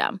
system.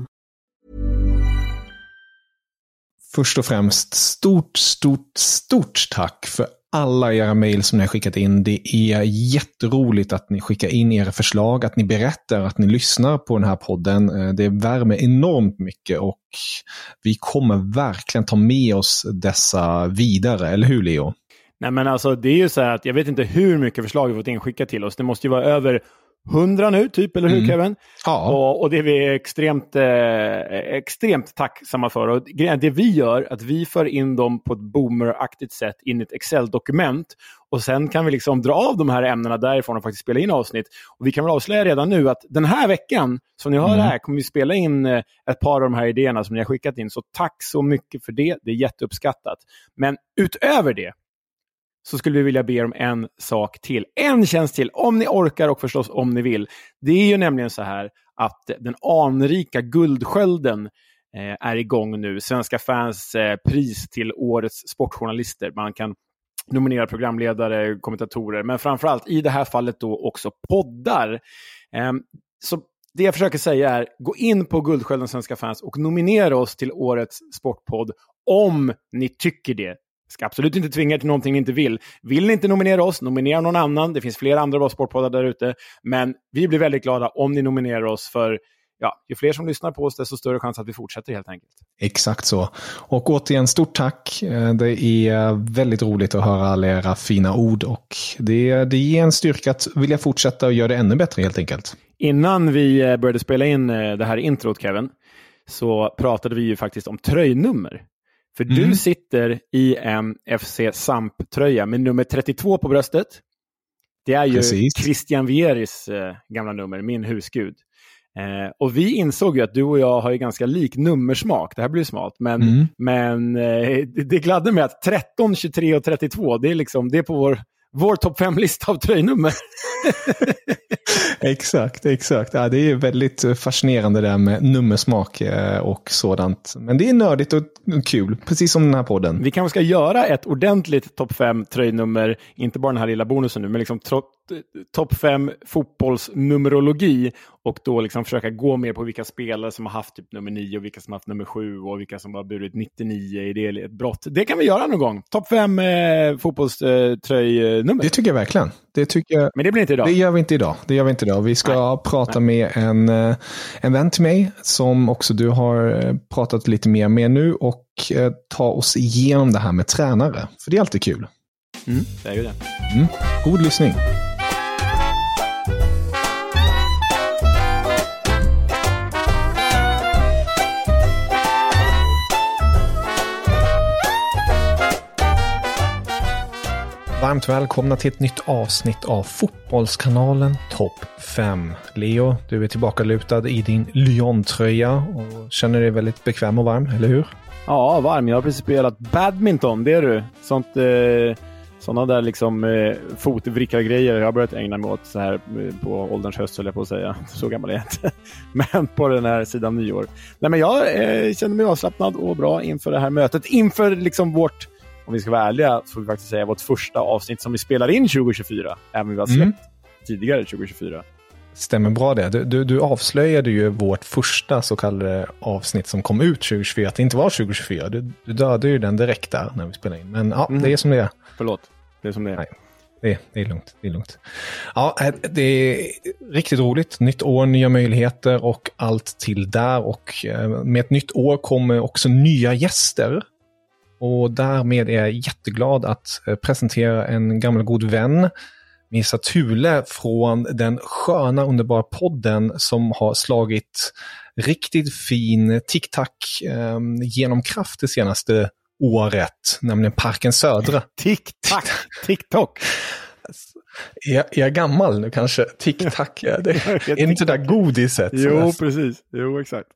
Först och främst, stort, stort, stort tack för alla era mejl som ni har skickat in. Det är jätteroligt att ni skickar in era förslag, att ni berättar att ni lyssnar på den här podden. Eh, det värmer enormt mycket och vi kommer verkligen ta med oss dessa vidare, eller hur Leo? Nej men alltså det är ju så här att jag vet inte hur mycket förslag vi fått inskickat till oss. Det måste ju vara över 100 nu, typ, eller hur Mm. Kevin? Ja. Och, och det är vi extremt, eh, extremt tacksamma för. Och det vi gör, att vi för in dem på ett boomeraktigt sätt in i ett Excel-dokument. Och sen kan vi liksom dra av de här ämnena därifrån och faktiskt spela in avsnitt. Och vi kan väl avslöja redan nu att den här veckan, som ni hör Mm. här, kommer vi spela in eh, ett par av de här idéerna som ni har skickat in. Så tack så mycket för det, det är jätteuppskattat. Men utöver det, så skulle vi vilja be er om en sak till. En tjänst till, om ni orkar och förstås om ni vill. Det är ju nämligen så här att den anrika Guldskölden eh, är igång nu. Svenska fans eh, pris till årets sportjournalister. Man kan nominera programledare, kommentatorer, men framförallt i det här fallet då också poddar. Eh, så det jag försöker säga är, gå in på Guldskölden Svenska fans och nominera oss till årets sportpodd om ni tycker det. Ska absolut inte tvinga er till någonting ni inte vill. Vill ni inte nominera oss, nominera någon annan. Det finns flera andra bra sportpoddar där ute. Men vi blir väldigt glada om ni nominerar oss för ja, ju fler som lyssnar på oss, desto större chans att vi fortsätter helt enkelt. Exakt så. Och återigen, stort tack. Eh, Det är väldigt roligt att höra alla era fina ord och det, det ger en styrka att vilja fortsätta och göra det ännu bättre helt enkelt. Innan vi eh, började spela in eh, det här introt, Kevin, så pratade vi ju faktiskt om tröjnummer. För Mm. du sitter i en FC Samp-tröja med nummer 32 på bröstet. Det är ju Precis. Christian Vieris eh, gamla nummer, min husgud. Eh, och vi insåg ju att du och jag har ju ganska lik nummersmak. Det här blir smalt, men, Mm. men eh, det, det gladde mig att 13, 23 och 32, det är, liksom, det är på vår, vår topp 5-lista av tröjnummer. Exakt, exakt. Ja, det är väldigt fascinerande det där med nummersmak eh, och sådant. Men det är nördigt och kul, precis som den här podden. Vi kanske ska göra ett ordentligt topp 5 tröjnummer, inte bara den här lilla bonusen nu, men liksom topp 5 fotbollsnumerologi och då liksom försöka gå mer på vilka spelare som har haft typ nummer 9 och vilka som har haft nummer 7 och vilka som har burit 99 i det ett brott. Det kan vi göra någon gång. Topp 5 eh, fotbollströjnummer. Det tycker jag verkligen. Det, tycker jag, Men det blir inte idag. det gör vi inte idag. Det gör vi inte idag. Vi ska prata med en, eh, en vän till mig som också du har eh, pratat lite mer med nu och eh, ta oss igenom det här med tränare. För det är alltid kul. Mm, det är ju det. Mm. God lyssning. Varmt välkomna till ett nytt avsnitt av Fotbollskanalen Topp 5. Leo, du är tillbaka lutad i din Lyon-tröja och känner dig väldigt bekväm och varm, eller hur? Ja, varm. Jag har precis spelat badminton. Det är du. Sånt eh, Sådana där liksom eh, fotvrickar-grejer jag börjat ägna mig åt så här eh, på ålderns höst, höll jag på att säga. Så gammal är jag inte. Men på den här sidan nyår. Nej, men jag eh, känner mig avslappnad och bra inför det här mötet. Inför liksom vårt, om vi ska vara ärliga, får vi faktiskt säga vårt första avsnitt som vi spelar in 2024. Även om vi har släppt mm. tidigare 2024. Stämmer bra det. Du, du, du, avslöjade ju vårt första så kallade avsnitt som kom ut 2024, att det inte var 2024. Du, du dödade ju den direkt där när vi spelade in. Men ja, mm. det är som det är. Förlåt, det är som det är. Nej, det, det, är lugnt. Det är lugnt. Ja, eh, det är riktigt roligt. Nytt år, nya möjligheter och allt till där. Och eh, med ett nytt år kommer också nya gäster. Och därmed är jag jätteglad att eh, presentera en gammal god vän Missa Thule från den sköna underbara podden som har slagit riktigt fin TikTok eh, genom kraft det senaste året, nämligen Parken Södra. TikTok? TikTok? Är, jag gammal nu kanske? Är det är inte det där godiset? Jo, precis. Jo, exakt.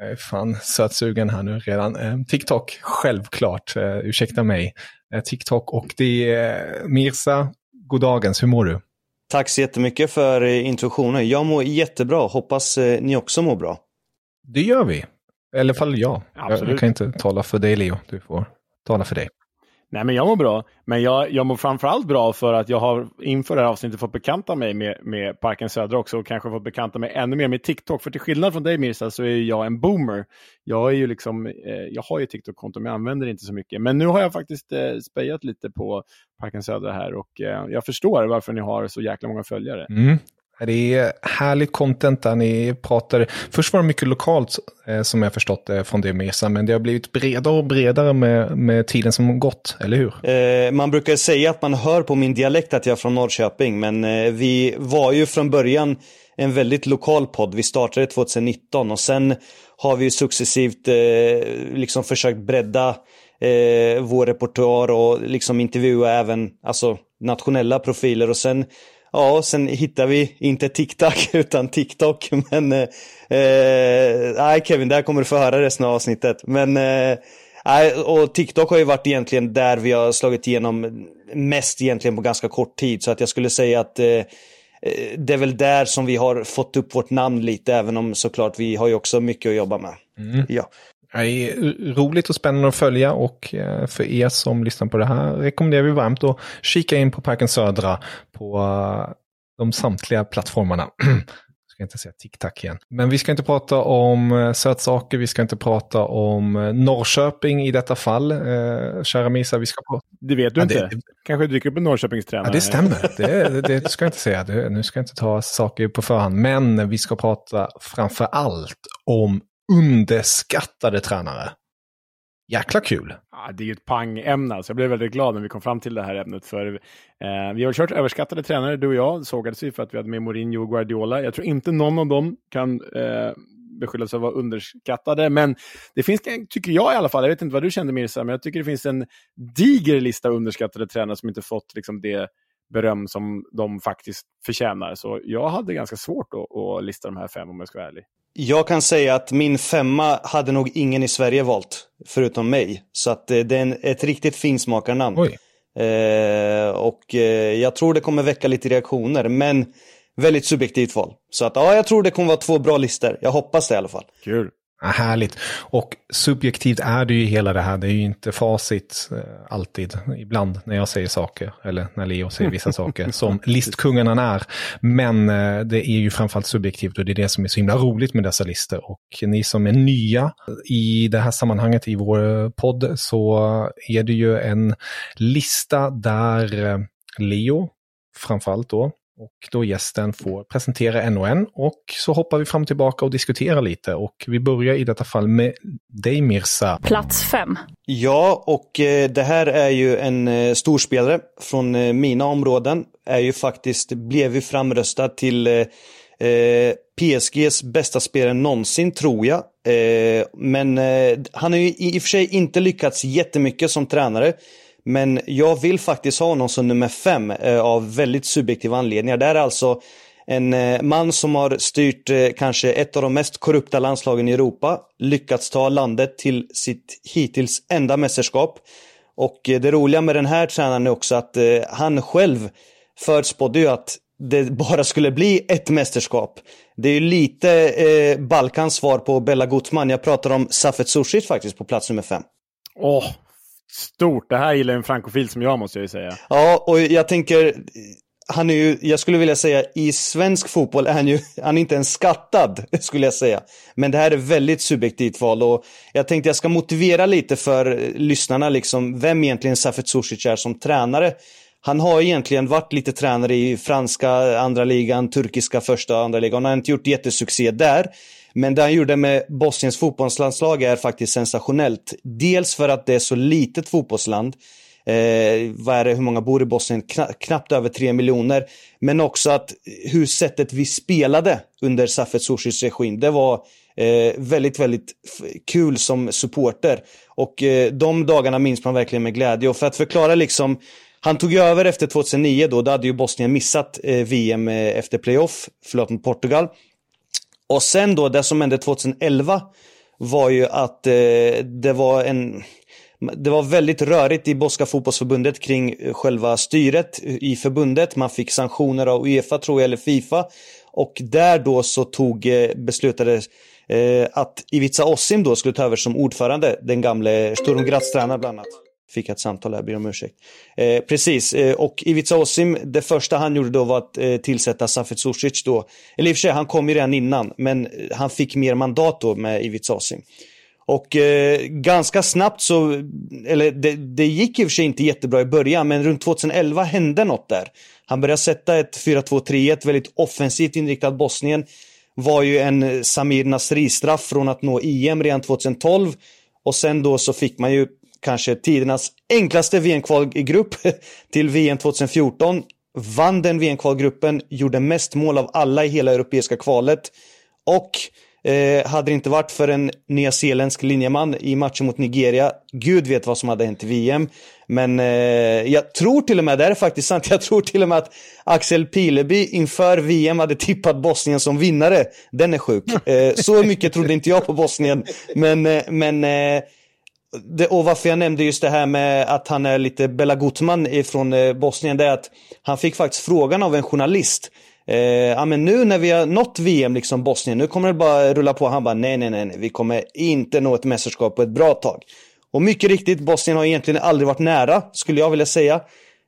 Jag är fan sötsugen här nu redan. Eh, TikTok, självklart. Uh, ursäkta mig. Uh, TikTok och det är Mirsa, god dagens, hur mår du? Tack så jättemycket för eh, introduktionen. Jag mår jättebra, hoppas eh, ni också mår bra. Det gör vi. I alla fall jag. Absolut. Jag kan inte tala för dig Leo, du får tala för dig. Nej, men jag mår bra. Men jag, jag mår framförallt bra för att jag har inför det här avsnittet fått bekanta mig med, med Parken Södra också och kanske fått bekanta mig ännu mer med TikTok. För till skillnad från dig Mirza så är jag en boomer. Jag, är ju liksom, eh, jag har ju TikTok-konto men jag använder det inte så mycket. Men nu har jag faktiskt eh, spejat lite på Parken Södra här och eh, jag förstår varför ni har så jäkla många följare. Mm. Det är härligt content där ni pratar. Först var det mycket lokalt eh, som jag förstått det från det Mesa, men det har blivit bredare och bredare med, med tiden som gått, eller hur? Eh, man brukar säga att man hör på min dialekt att jag är från Norrköping, men eh, vi var ju från början en väldigt lokal podd. Vi startade 2019 och sen har vi successivt eh, liksom försökt bredda eh, vår repertoar och liksom intervjua även alltså, nationella profiler och sen Ja, sen hittar vi inte TikTok utan TikTok. Men eh, eh, nej Kevin, där kommer du få höra resten av avsnittet. Men eh, och TikTok har ju varit egentligen där vi har slagit igenom mest egentligen på ganska kort tid. Så att jag skulle säga att eh, eh, det är väl där som vi har fått upp vårt namn lite, även om såklart vi har ju också mycket att jobba med. Mm. Ja. Det är roligt och spännande att följa och eh, för er som lyssnar på det här rekommenderar vi varmt att kika in på Parken Södra på eh, de samtliga plattformarna. Jag ska inte säga TikTok igen. Men vi ska inte prata om eh, sötsaker, vi ska inte prata om Norrköping i detta fall. kära Misa, vi ska prata... Det vet du ja, inte. Det, Kanske dyker upp en Norrköpingstränare. Ja, det stämmer. Det, det, det ska jag inte säga. Det, nu ska jag inte ta saker på förhand. Men vi ska prata framför allt om underskattade tränare. Jäkla kul! Ja, det är ju ett pangämne, alltså. jag blev väldigt glad när vi kom fram till det här ämnet. För eh, Vi har kört överskattade tränare, du och jag, sågades ju för att vi hade med Mourinho och Guardiola. Jag tror inte någon av dem kan eh, beskyllas för att vara underskattade, men det finns, tycker jag i alla fall, jag vet inte vad du kände Mirza, men jag tycker det finns en diger lista underskattade tränare som inte fått liksom, det beröm som de faktiskt förtjänar. Så jag hade ganska svårt att, att lista de här fem om jag ska vara ärlig. Jag kan säga att min femma hade nog ingen i Sverige valt, förutom mig. Så att eh, det är en, ett riktigt finsmakarnamn. Eh, och eh, jag tror det kommer väcka lite reaktioner, men väldigt subjektivt val. Så att ja, jag tror det kommer vara två bra listor. Jag hoppas det i alla fall. Kul. Ja, härligt. Och subjektivt är det ju hela det här. Det är ju inte facit eh, alltid. Ibland när jag säger saker, eller när Leo säger vissa saker, som listkungen han är. Men eh, det är ju framförallt subjektivt och det är det som är så himla roligt med dessa listor. Och ni som är nya i det här sammanhanget i vår podd så är det ju en lista där eh, Leo, framförallt då, och då gästen får presentera en och en och så hoppar vi fram och tillbaka och diskuterar lite. Och vi börjar i detta fall med dig Mirsa. Plats fem. Ja, och eh, det här är ju en eh, storspelare från eh, mina områden. Är ju faktiskt, blev ju framröstad till PSGs bästa spelare någonsin tror jag. Men han har ju i och för sig inte lyckats jättemycket som tränare. Men jag vill faktiskt ha honom som nummer fem eh, av väldigt subjektiva anledningar. Det är alltså en eh, man som har styrt eh, kanske ett av de mest korrupta landslagen i Europa, lyckats ta landet till sitt hittills enda mästerskap Och eh, det roliga med den här tränaren är också att eh, han själv förutspådde ju att det bara skulle bli ett mästerskap. Det är ju lite eh, Balkans svar på Bella Gutman. Jag pratar om Safet Sushit faktiskt på plats nummer fem. Åh, stort. Det här gillar en frankofil som jag måste jag ju säga. Ja, och jag tänker, han är ju, jag skulle vilja säga i svensk fotboll är han ju, han är inte ens skattad, skulle jag säga. Men det här är väldigt subjektivt val och jag tänkte jag ska motivera lite för lyssnarna liksom vem egentligen Safet Susic är som tränare. Han har egentligen varit lite tränare i franska andra ligan, turkiska första och andra ligan. Han har inte gjort jättesuccé där. Men det han gjorde med Bosniens fotbollslandslag är faktiskt sensationellt. Dels för att det är så litet fotbollsland. Eh, vad är det, hur många bor i Bosnien? Kna knappt över tre miljoner. Men också att hur sättet vi spelade under Safet Sushis regim, det var eh, väldigt, väldigt kul som supporter. Och eh, de dagarna minns man verkligen med glädje. Och för att förklara liksom han tog ju över efter 2009 då, då hade ju Bosnien missat eh, VM eh, efter playoff, förlåt mot Portugal. Och sen då, det som hände 2011 var ju att eh, det var en det var väldigt rörigt i Boska fotbollsförbundet kring själva styret i förbundet. Man fick sanktioner av Uefa tror jag, eller Fifa. Och där då så tog, eh, beslutades eh, att Ivica Osim då skulle ta över som ordförande, den gamle Sturm Graz-tränaren bland annat. Fick ett samtal här, ber om ursäkt. Eh, precis, eh, och Ivica Osim, det första han gjorde då var att eh, tillsätta Safet Susic då. Eller i och för sig, han kom ju redan innan, men eh, han fick mer mandat då med Ivica Osim. Och eh, ganska snabbt så, eller det, det, gick i och för sig inte jättebra i början, men runt 2011 hände något där. Han började sätta ett 4-2-3-1, väldigt offensivt inriktat Bosnien. Var ju en eh, Samir Nasri-straff från att nå EM redan 2012. Och sen då så fick man ju kanske tidernas enklaste VM-kvalgrupp till VM 2014. Vann den VM-kvalgruppen, gjorde mest mål av alla i hela europeiska kvalet. Och Eh, hade det inte varit för en nyzeeländsk linjeman i matchen mot Nigeria, gud vet vad som hade hänt i VM. Men eh, jag tror till och med, det är faktiskt sant, jag tror till och med att Axel Pileby inför VM hade tippat Bosnien som vinnare. Den är sjuk. Eh, så mycket trodde inte jag på Bosnien. Men, eh, men eh, det, och varför jag nämnde just det här med att han är lite Bella Gutman från eh, Bosnien, det är att han fick faktiskt frågan av en journalist eh, ja men nu när vi har nått VM, liksom Bosnien, nu kommer det bara rulla på. Han bara, nej, nej, nej, vi kommer inte nå ett mästerskap på ett bra tag. Och mycket riktigt, Bosnien har egentligen aldrig varit nära, skulle jag vilja säga,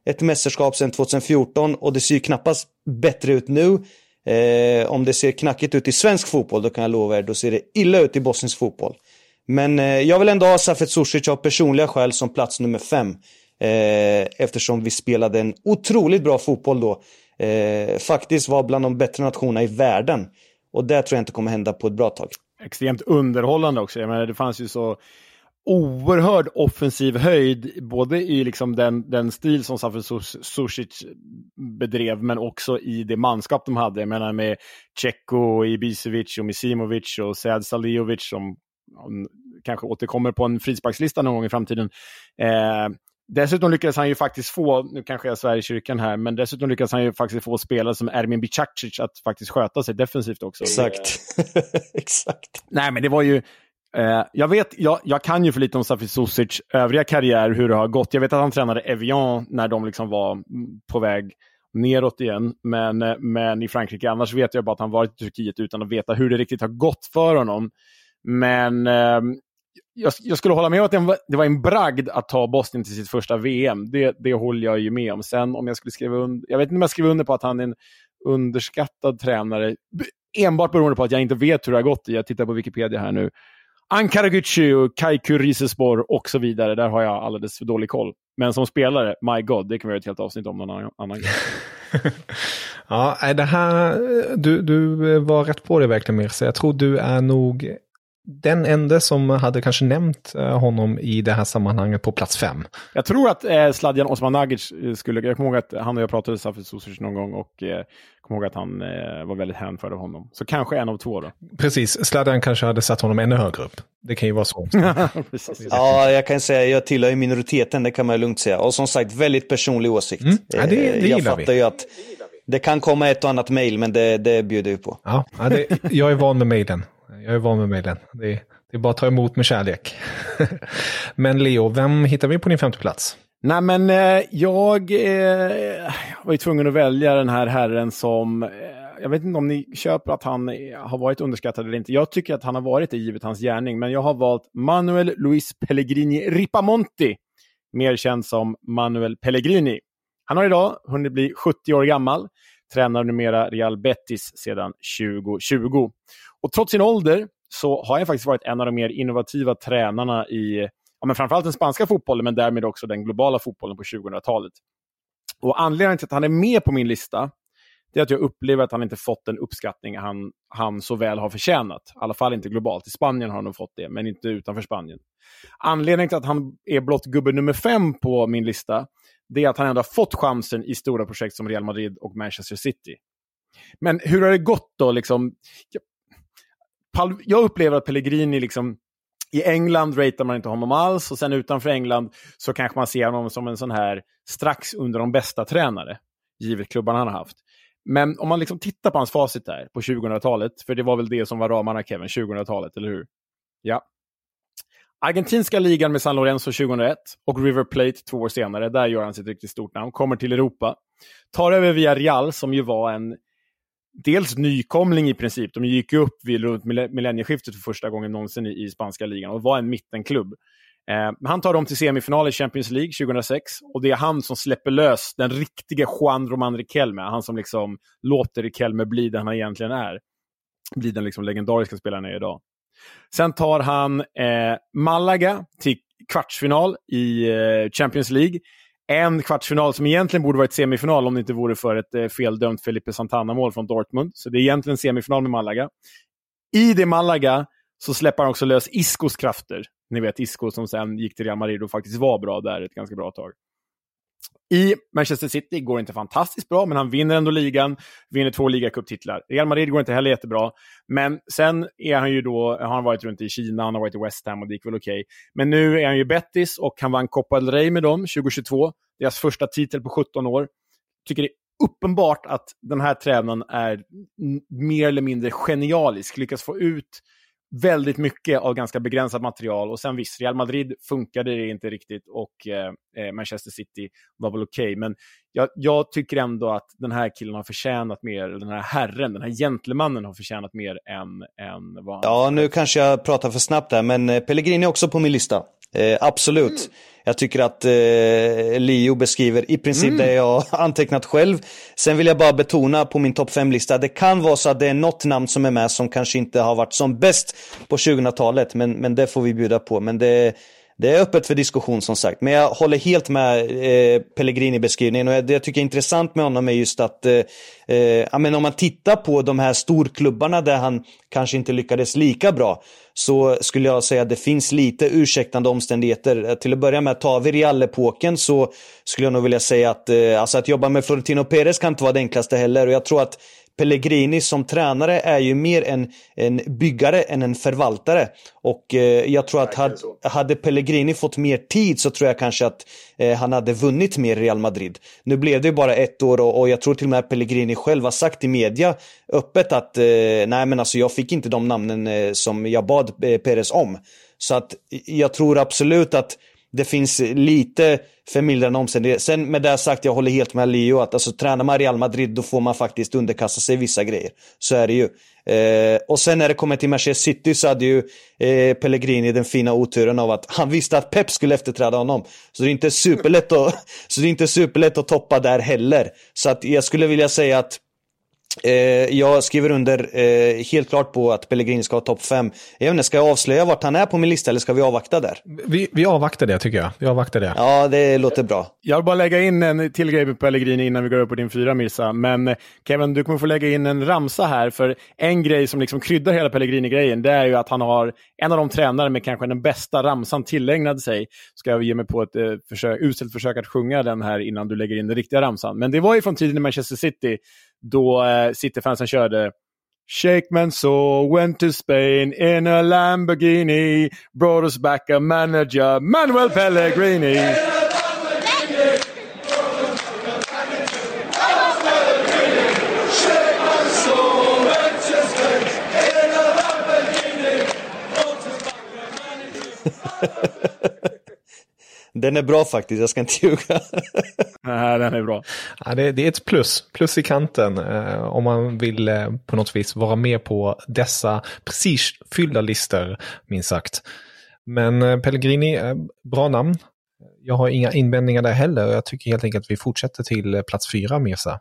ett mästerskap sedan 2014 och det ser ju knappast bättre ut nu. Eh, om det ser knackigt ut i svensk fotboll, då kan jag lova er, då ser det illa ut i bosnisk fotboll. Men eh, jag vill ändå ha Safet Susic av personliga skäl som plats nummer fem. Eh, eftersom vi spelade en otroligt bra fotboll då eh, faktiskt var bland de bättre nationerna i världen. Och det tror jag inte kommer hända på ett bra tag. Extremt underhållande också. Jag menar, det fanns ju så oerhörd offensiv höjd, både i liksom den, den stil som Safir Susic bedrev, men också i det manskap de hade. Jag menar med Tjecko, Ibisevic och Misimovic och Sead Saliovic som kanske återkommer på en frisparkslista någon gång i framtiden. Eh, Dessutom lyckades han ju faktiskt få, nu kanske jag svär i kyrkan här, men dessutom lyckades han ju faktiskt få spelare som Ermin Bicacic att faktiskt sköta sig defensivt också. Exakt. Exakt. Nej, men det var ju, eh, jag vet, jag, jag kan ju för lite om Safi Susic övriga karriär, hur det har gått. Jag vet att han tränade Evian när de liksom var på väg neråt igen. Men, eh, men i Frankrike, annars vet jag bara att han varit i Turkiet utan att veta hur det riktigt har gått för honom. Men eh, jag, jag, skulle hålla med om att det var, det var en bragd att ta Bosnien till sitt första VM. Det, det håller jag ju med om. Sen om jag skulle skriva under, jag vet inte om jag skriver under på att han är en underskattad tränare. Enbart beroende på att jag inte vet hur det har gått. Jag tittar på Wikipedia här nu. Ankara Gücü och Kaiku Rizespor och så vidare. Där har jag alldeles för dålig koll. Men som spelare, my god, det kan vi göra ett helt avsnitt om någon annan gång. ja, det här, du, du var rätt på det verkligen Mirza. Jag tror du är nog den enda som hade kanske nämnt eh, honom i det här sammanhanget på plats fem. Jag tror att eh, Sladjan Osmanagic eh, skulle, jag kommer ihåg att han och jag pratade Safet Susic någon gång och eh, kommer ihåg att han eh, var väldigt hänförd av honom. Så kanske en av två då. Precis, Sladjan kanske hade satt honom ännu högre upp. Det kan ju vara så. ja, jag kan säga jag tillhör ju minoriteten, det kan man lugnt säga. Och som sagt, väldigt personlig åsikt. Mm. Ja, det, det jag fattar vi. ju att det kan komma ett och annat mejl, men det, det bjuder vi på. Ja, ja det, jag är van med mejlen. Jag är van med mejlen. Det, Det är bara att ta emot med kärlek. Men Leo, vem hittar vi på din femte plats? Nej, men eh, jag eh, var ju tvungen att välja den här herren som... Eh, jag vet inte om ni köper att han har varit underskattad eller inte. Jag tycker att han har varit det givet hans gärning, men jag har valt Manuel Luis Pellegrini Ripamonti, mer känd som Manuel Pellegrini. Han har idag hunnit bli 70 år gammal, tränar numera Real Betis sedan 2020. Och trots sin ålder så har han faktiskt varit en av de mer innovativa tränarna i ja, men framförallt den spanska fotbollen, men därmed också den globala fotbollen på 2000-talet. Och Anledningen till att han är med på min lista det är att jag upplever att han inte fått den uppskattning han, han så väl har förtjänat. I alla fall inte globalt. I Spanien har han nog fått det, men inte utanför Spanien. Anledningen till att han är blott gubbe nummer fem på min lista, det är att han ändå har fått chansen i stora projekt som Real Madrid och Manchester City. Men hur har det gått då? Liksom? Jag upplever att Pellegrini liksom i England ratear man inte honom alls och sen utanför England så kanske man ser honom som en sån här strax under de bästa tränare, givet klubbarna han har haft. Men om man liksom tittar på hans facit där på 2000-talet, för det var väl det som var ramarna Kevin, 2000-talet, eller hur? Ja. Argentinska ligan med San Lorenzo 2001 och River Plate två år senare, där gör han sitt riktigt stort namn, kommer till Europa. Tar över via Real som ju var en dels nykomling i princip. De gick upp vid runt millennieskiftet för första gången någonsin i, i spanska ligan och var en mittenklubb. Eh, han tar dem till semifinal i Champions League 2006 och det är han som släpper lös den riktiga Juan Roman Riquelme. Han som liksom låter Riquelme bli den han egentligen är. Bli den liksom legendariska spelaren är idag. Sen tar han eh, Malaga till kvartsfinal i eh, Champions League en kvartsfinal som egentligen borde varit semifinal om det inte vore för ett eh, feldömt Felipe Santana-mål från Dortmund. Så det är egentligen semifinal med Malaga. I det Malaga så släpper han också lös Iscos krafter. Ni vet Isco som sen gick till Real Madrid och faktiskt var bra där ett ganska bra tag. I Manchester City går det inte fantastiskt bra, men han vinner ändå ligan, vinner två ligacuptitlar. Real Madrid går inte heller jättebra, men sen är han ju då, har han varit runt i Kina, han har varit i West Ham och det gick väl okej. Okay. Men nu är han ju Betis och han vann Copa del Rey med dem 2022, deras första titel på 17 år. Tycker det är uppenbart att den här tränaren är mer eller mindre genialisk, lyckas få ut väldigt mycket av ganska begränsat material. Och sen visst, Real Madrid funkade det inte riktigt och eh, eh Manchester City var väl okej. Okay. Men jag, jag, tycker ändå att den här killen har förtjänat mer, den här herren, den här gentlemannen har förtjänat mer än, än vad han... Ja, nu kanske jag pratar för snabbt där, men eh, Pellegrini är också på min lista. Eh, absolut. Mm. Jag tycker att eh, Leo beskriver i princip mm. det jag antecknat själv. Sen vill jag bara betona på min topp 5-lista, det kan vara så att det är något namn som är med som kanske inte har varit som bäst på 2000-talet, men, men det får vi bjuda på. Men det, det är öppet för diskussion som sagt, men jag håller helt med eh, Pellegrini-beskrivningen och det jag tycker är intressant med honom är just att eh, eh, men om man tittar på de här storklubbarna där han kanske inte lyckades lika bra så skulle jag säga att det finns lite ursäktande omständigheter. Eh, till att börja med, tar vi Real-epoken så skulle jag nog vilja säga att, eh, alltså att jobba med Florentino Perez kan inte vara det enklaste heller. Och jag tror att Pellegrini som tränare är ju mer en, en byggare än en förvaltare. Och eh, jag tror att had, hade Pellegrini fått mer tid så tror jag kanske att eh, han hade vunnit mer Real Madrid. Nu blev det ju bara ett år och, och, jag tror till och med Pellegrini själv har sagt i media öppet att eh, nej men alltså jag fick inte de namnen eh, som jag bad eh, Perez om. Så att jag tror absolut att det finns lite förmildrande omständigheter. Sen med det sagt, jag håller helt med Leo att alltså, tränar man Real Madrid då får man faktiskt underkasta sig vissa grejer. Så är det ju. Eh, och sen när det kommer till Manchester City så hade ju eh, Pellegrini den fina oturen av att han visste att Pep skulle efterträda honom. Så det är inte superlätt att, så det är inte superlätt att toppa där heller. Så att jag skulle vilja säga att jag skriver under eh, helt klart på att Pellegrini ska ha topp 5. Jag vet inte, ska jag avslöja vart han är på min lista eller ska vi avvakta där? Vi, vi avvaktar det tycker jag. Vi avvaktar det. Ja, det låter bra. Jag vill bara lägga in en till grej på Pellegrini innan vi går upp på din fyra Mirsa. Men eh, Kevin, du kommer få lägga in en ramsa här. För en grej som liksom kryddar hela Pellegrini-grejen, det är ju att han har en av de tränare med kanske den bästa ramsan tillägnad sig. Ska jag ge mig på ett eh, försök, uselt försök att sjunga den här innan du lägger in den riktiga ramsan. Men det var ju från tiden i Manchester City då eh, City-fansen körde. Sheikh Mansour went to Spain in a Lamborghini, brought us back a manager, Manuel Pellegrini. Den är bra faktiskt, jag ska inte ljuga. Nej, den är bra. Ja, det, det är ett plus, plus i kanten eh, om man vill eh, på något vis vara med på dessa prestigefyllda listor, minst sagt. Men eh, Pellegrini, eh, bra namn. Jag har inga invändningar där heller. Jag tycker helt enkelt att vi fortsätter till eh, plats fyra, Mirsa.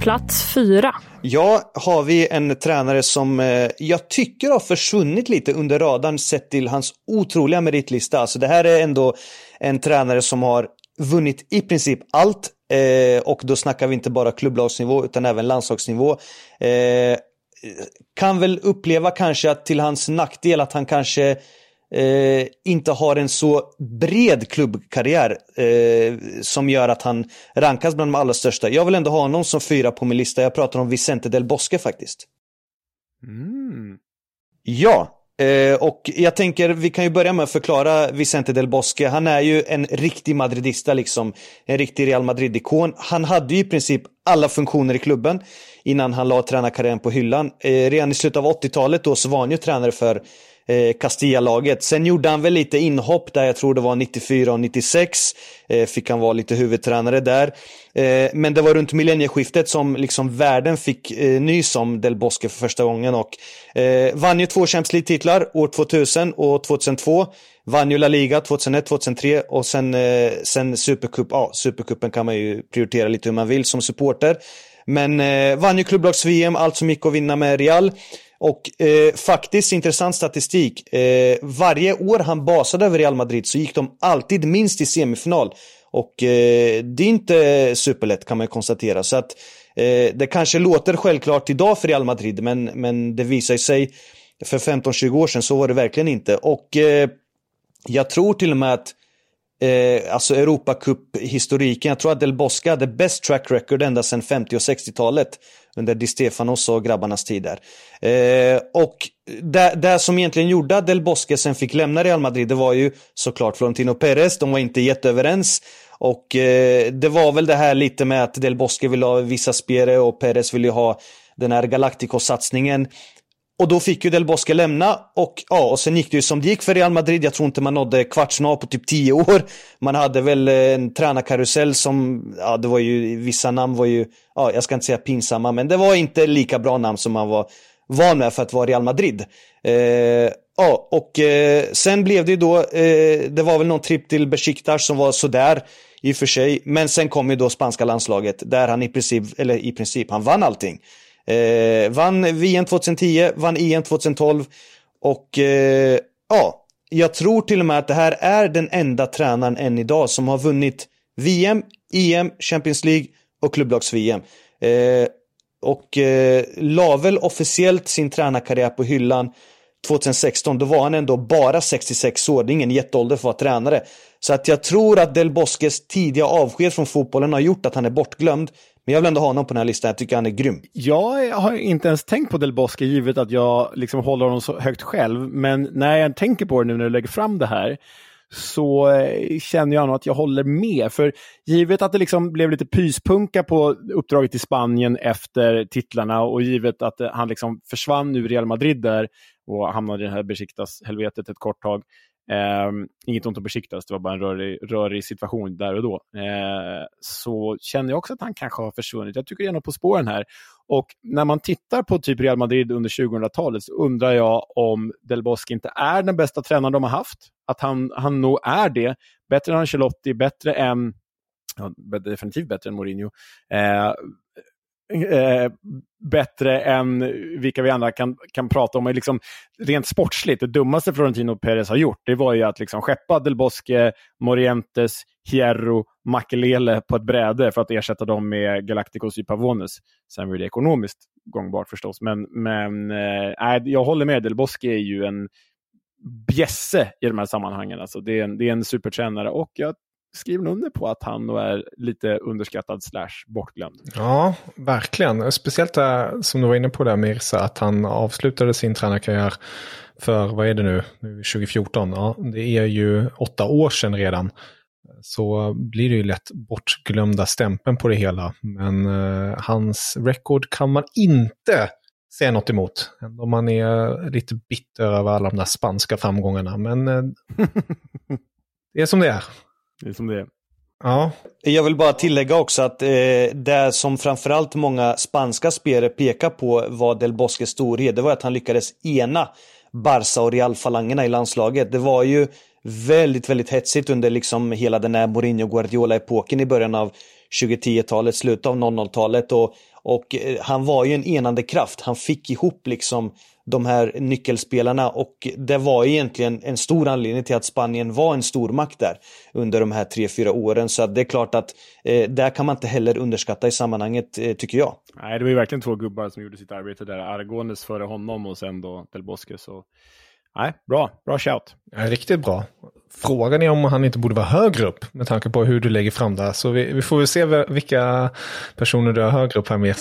Plats fyra. Ja, har vi en tränare som eh, jag tycker har försvunnit lite under radarn sett till hans otroliga meritlista. Alltså det här är ändå en tränare som har vunnit i princip allt. Eh, och då snackar vi inte bara klubblagsnivå utan även landslagsnivå. Eh, kan väl uppleva kanske att till hans nackdel att han kanske eh, inte har en så bred klubbkarriär eh, som gör att han rankas bland de allra största. Jag vill ändå ha honom som fyra på min lista. Jag pratar om Vicente del Bosque faktiskt. Mm. Ja, eh, och jag tänker vi kan ju börja med att förklara Vicente del Bosque. Han är ju en riktig madridista liksom. En riktig Real Madrid-ikon. Han hade ju i princip alla funktioner i klubben innan han la tränarkarriären på hyllan. Eh, redan i slutet av 80-talet då så var han ju tränare för eh, Castilla-laget. Sen gjorde han väl lite inhopp där, jag tror det var 94 och 96. Eh, fick han vara lite huvudtränare där. Eh, men det var runt millennieskiftet som liksom världen fick eh, nys om Del Bosque för första gången och eh, vann ju två Champions League-titlar år 2000 och 2002. Vann ju La Liga 2001, 2003 och sen, eh, sen Supercup. Ja, Supercupen kan man ju prioritera lite hur man vill som supporter. Men eh, vann ju klubblags-VM, allt som gick att vinna med Real. Och eh, faktiskt intressant statistik. Eh, varje år han basade över Real Madrid så gick de alltid minst i semifinal. Och eh, det är inte superlätt kan man konstatera. Så att eh, det kanske låter självklart idag för Real Madrid men, men det visar sig för 15-20 år sedan så var det verkligen inte. Och eh, jag tror till och med att eh, alltså Europacup-historiken. Jag tror att Del Bosca hade bäst track record ända sedan 50 och 60-talet. Under Di Stefanos och grabbarnas tid där. Eh, och det, det som egentligen gjorde att Del Bosque sen fick lämna Real Madrid, det var ju såklart Florentino Perez. De var inte jätteöverens. Och eh, det var väl det här lite med att Del Bosque ville ha vissa spelare och Perez ville ha den här Galacticos-satsningen. Och då fick ju Del Bosque lämna och ja, och sen gick det ju som det gick för Real Madrid. Jag tror inte man nådde kvartsfinal på typ tio år. Man hade väl eh, en tränarkarusell som, ja det var ju, vissa namn var ju, ja jag ska inte säga pinsamma, men det var inte lika bra namn som man var van med för att vara Real Madrid. Eh, ja, och eh, sen blev det ju då, eh, det var väl någon tripp till Besiktas som var sådär i och för sig. Men sen kom ju då spanska landslaget där han i princip, eller i princip, han vann allting. Eh, vann VM 2010, vann EM 2012 och eh, ja, jag tror till och med att det här är den enda tränaren än idag som har vunnit VM, EM, Champions League och klubblags-VM. Eh, och eh, la väl officiellt sin tränarkarriär på hyllan 2016, då var han ändå bara 66 år. Det är ingen jätteålder för att vara tränare. Så att jag tror att Del Bosques tidiga avsked från fotbollen har gjort att han är bortglömd. Men jag vill ändå ha honom på den här listan, jag tycker han är grym. Jag har inte ens tänkt på Del Bosque givet att jag liksom håller honom så högt själv. Men när jag tänker på det nu när du lägger fram det här så eh, känner jag nog att jag håller med. För givet att det liksom blev lite pyspunka på uppdraget i Spanien efter titlarna och givet att eh, han liksom försvann ur Real Madrid där och hamnade i det här Besiktas-helvetet ett kort tag. Eh, inget ont om Besiktas, det var bara en rörig, rörig situation där och då. Eh, så känner jag också att han kanske har försvunnit. Jag tycker det är något på spåren här. Och när man tittar på typ Real Madrid under 2000-talet så undrar jag om Del Bosque inte är den bästa tränaren de har haft. Att han, han nog är det. Bättre än Ancelotti, bättre än ja, definitivt bättre än Mourinho. Eh, eh, bättre än vilka vi andra kan, kan prata om. Liksom, rent sportsligt, det dummaste Florentino Perez har gjort, det var ju att liksom skeppa Del Bosque, Morientes, Hierro, Makelele på ett bräde för att ersätta dem med Galacticos y Pavones. Sen var det ekonomiskt gångbart förstås, men, men äh, jag håller med. Del Bosque är ju en bjässe i de här sammanhangen. Alltså, det, är en, det är en supertränare och jag skriver under på att han är lite underskattad slash bortglömd. Ja, verkligen. Speciellt där, som du var inne på där Mirsa, att han avslutade sin tränarkarriär för, vad är det nu, 2014? Ja, det är ju åtta år sedan redan. Så blir det ju lätt bortglömda stämpeln på det hela. Men eh, hans record kan man inte säga något emot. Om man är lite bitter över alla de där spanska framgångarna. Men eh, det är som det är. Det är som det är. Ja. Jag vill bara tillägga också att eh, det som framförallt många spanska spelare pekar på var Del Bosques storhet, det var att han lyckades ena Barca och Real-falangerna i landslaget. Det var ju väldigt, väldigt hetsigt under liksom hela den här Mourinho-Guardiola-epoken i början av 2010-talet, slutet av 00-talet och, och eh, han var ju en enande kraft. Han fick ihop liksom de här nyckelspelarna och det var egentligen en stor anledning till att Spanien var en stormakt där under de här tre, fyra åren. Så det är klart att eh, där kan man inte heller underskatta i sammanhanget, eh, tycker jag. Nej, det var ju verkligen två gubbar som gjorde sitt arbete där. Argones före honom och sen då Del Bosque. Så Nej, bra. Bra shout. Ja, riktigt bra. Frågan är om han inte borde vara högre upp med tanke på hur du lägger fram det. Så vi, vi får väl se vilka personer du har högre upp här med.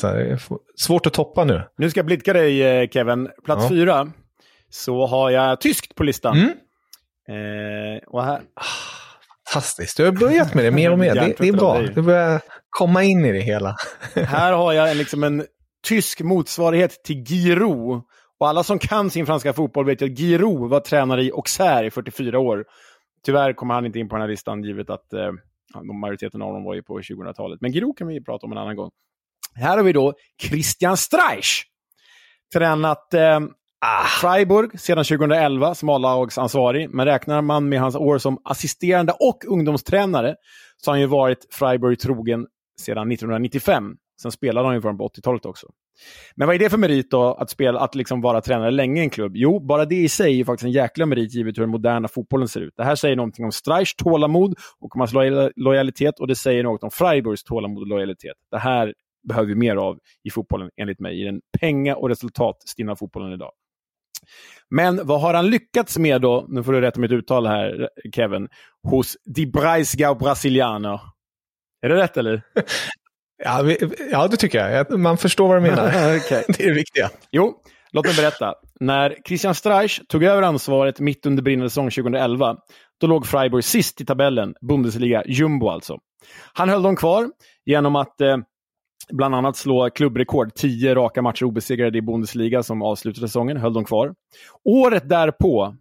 Svårt att toppa nu. Nu ska jag blidka dig eh, Kevin. Plats ja. fyra. Så har jag tyskt på listan. Mm. Eh, och här... Fantastiskt, du har börjat med det mer och mer. det, det, är bra. Du börjar komma in i det hela. här har jag liksom en tysk motsvarighet till Giro. Och alla som kan sin franska fotboll vet att Giroud var tränare i Auxerre i 44 år. Tyvärr kommer han inte in på den här listan givet att eh, majoriteten av dem var ju på 2000-talet. Men Giroud kan vi prata om en annan gång. Här har vi då Christian Streich. Tränat eh, ah, Freiburg sedan 2011 som A-lagsansvarig. Men räknar man med hans år som assisterande och ungdomstränare så har han ju varit Freiburg trogen sedan 1995. Sen spelade han ju för dem på 80-talet också. Men vad är det för merit då, att, spela, att liksom vara tränare länge i en klubb? Jo, bara det i sig är faktiskt en jäkla merit givet hur den moderna fotbollen ser ut. Det här säger någonting om Streichs tålamod och om hans lojalitet och det säger något om Freiburgs tålamod och lojalitet. Det här behöver vi mer av i fotbollen, enligt mig, i den penga och resultatstinna fotbollen idag. Men vad har han lyckats med då, nu får du rätta mitt uttal här Kevin, hos Die Breisgau Brasilianer? Är det rätt eller? Ja, ja, det tycker jag. Man förstår vad du menar. okay. Det är det viktiga. Jo, låt mig berätta. När Christian Streich tog över ansvaret mitt under brinnande säsong 2011, då låg Freiburg sist i tabellen, Bundesliga, jumbo alltså. Han höll dem kvar genom att eh, bland annat slå klubbrekord, 10 raka matcher obesegrade i Bundesliga som avslutade säsongen, höll dem kvar. Året därpå,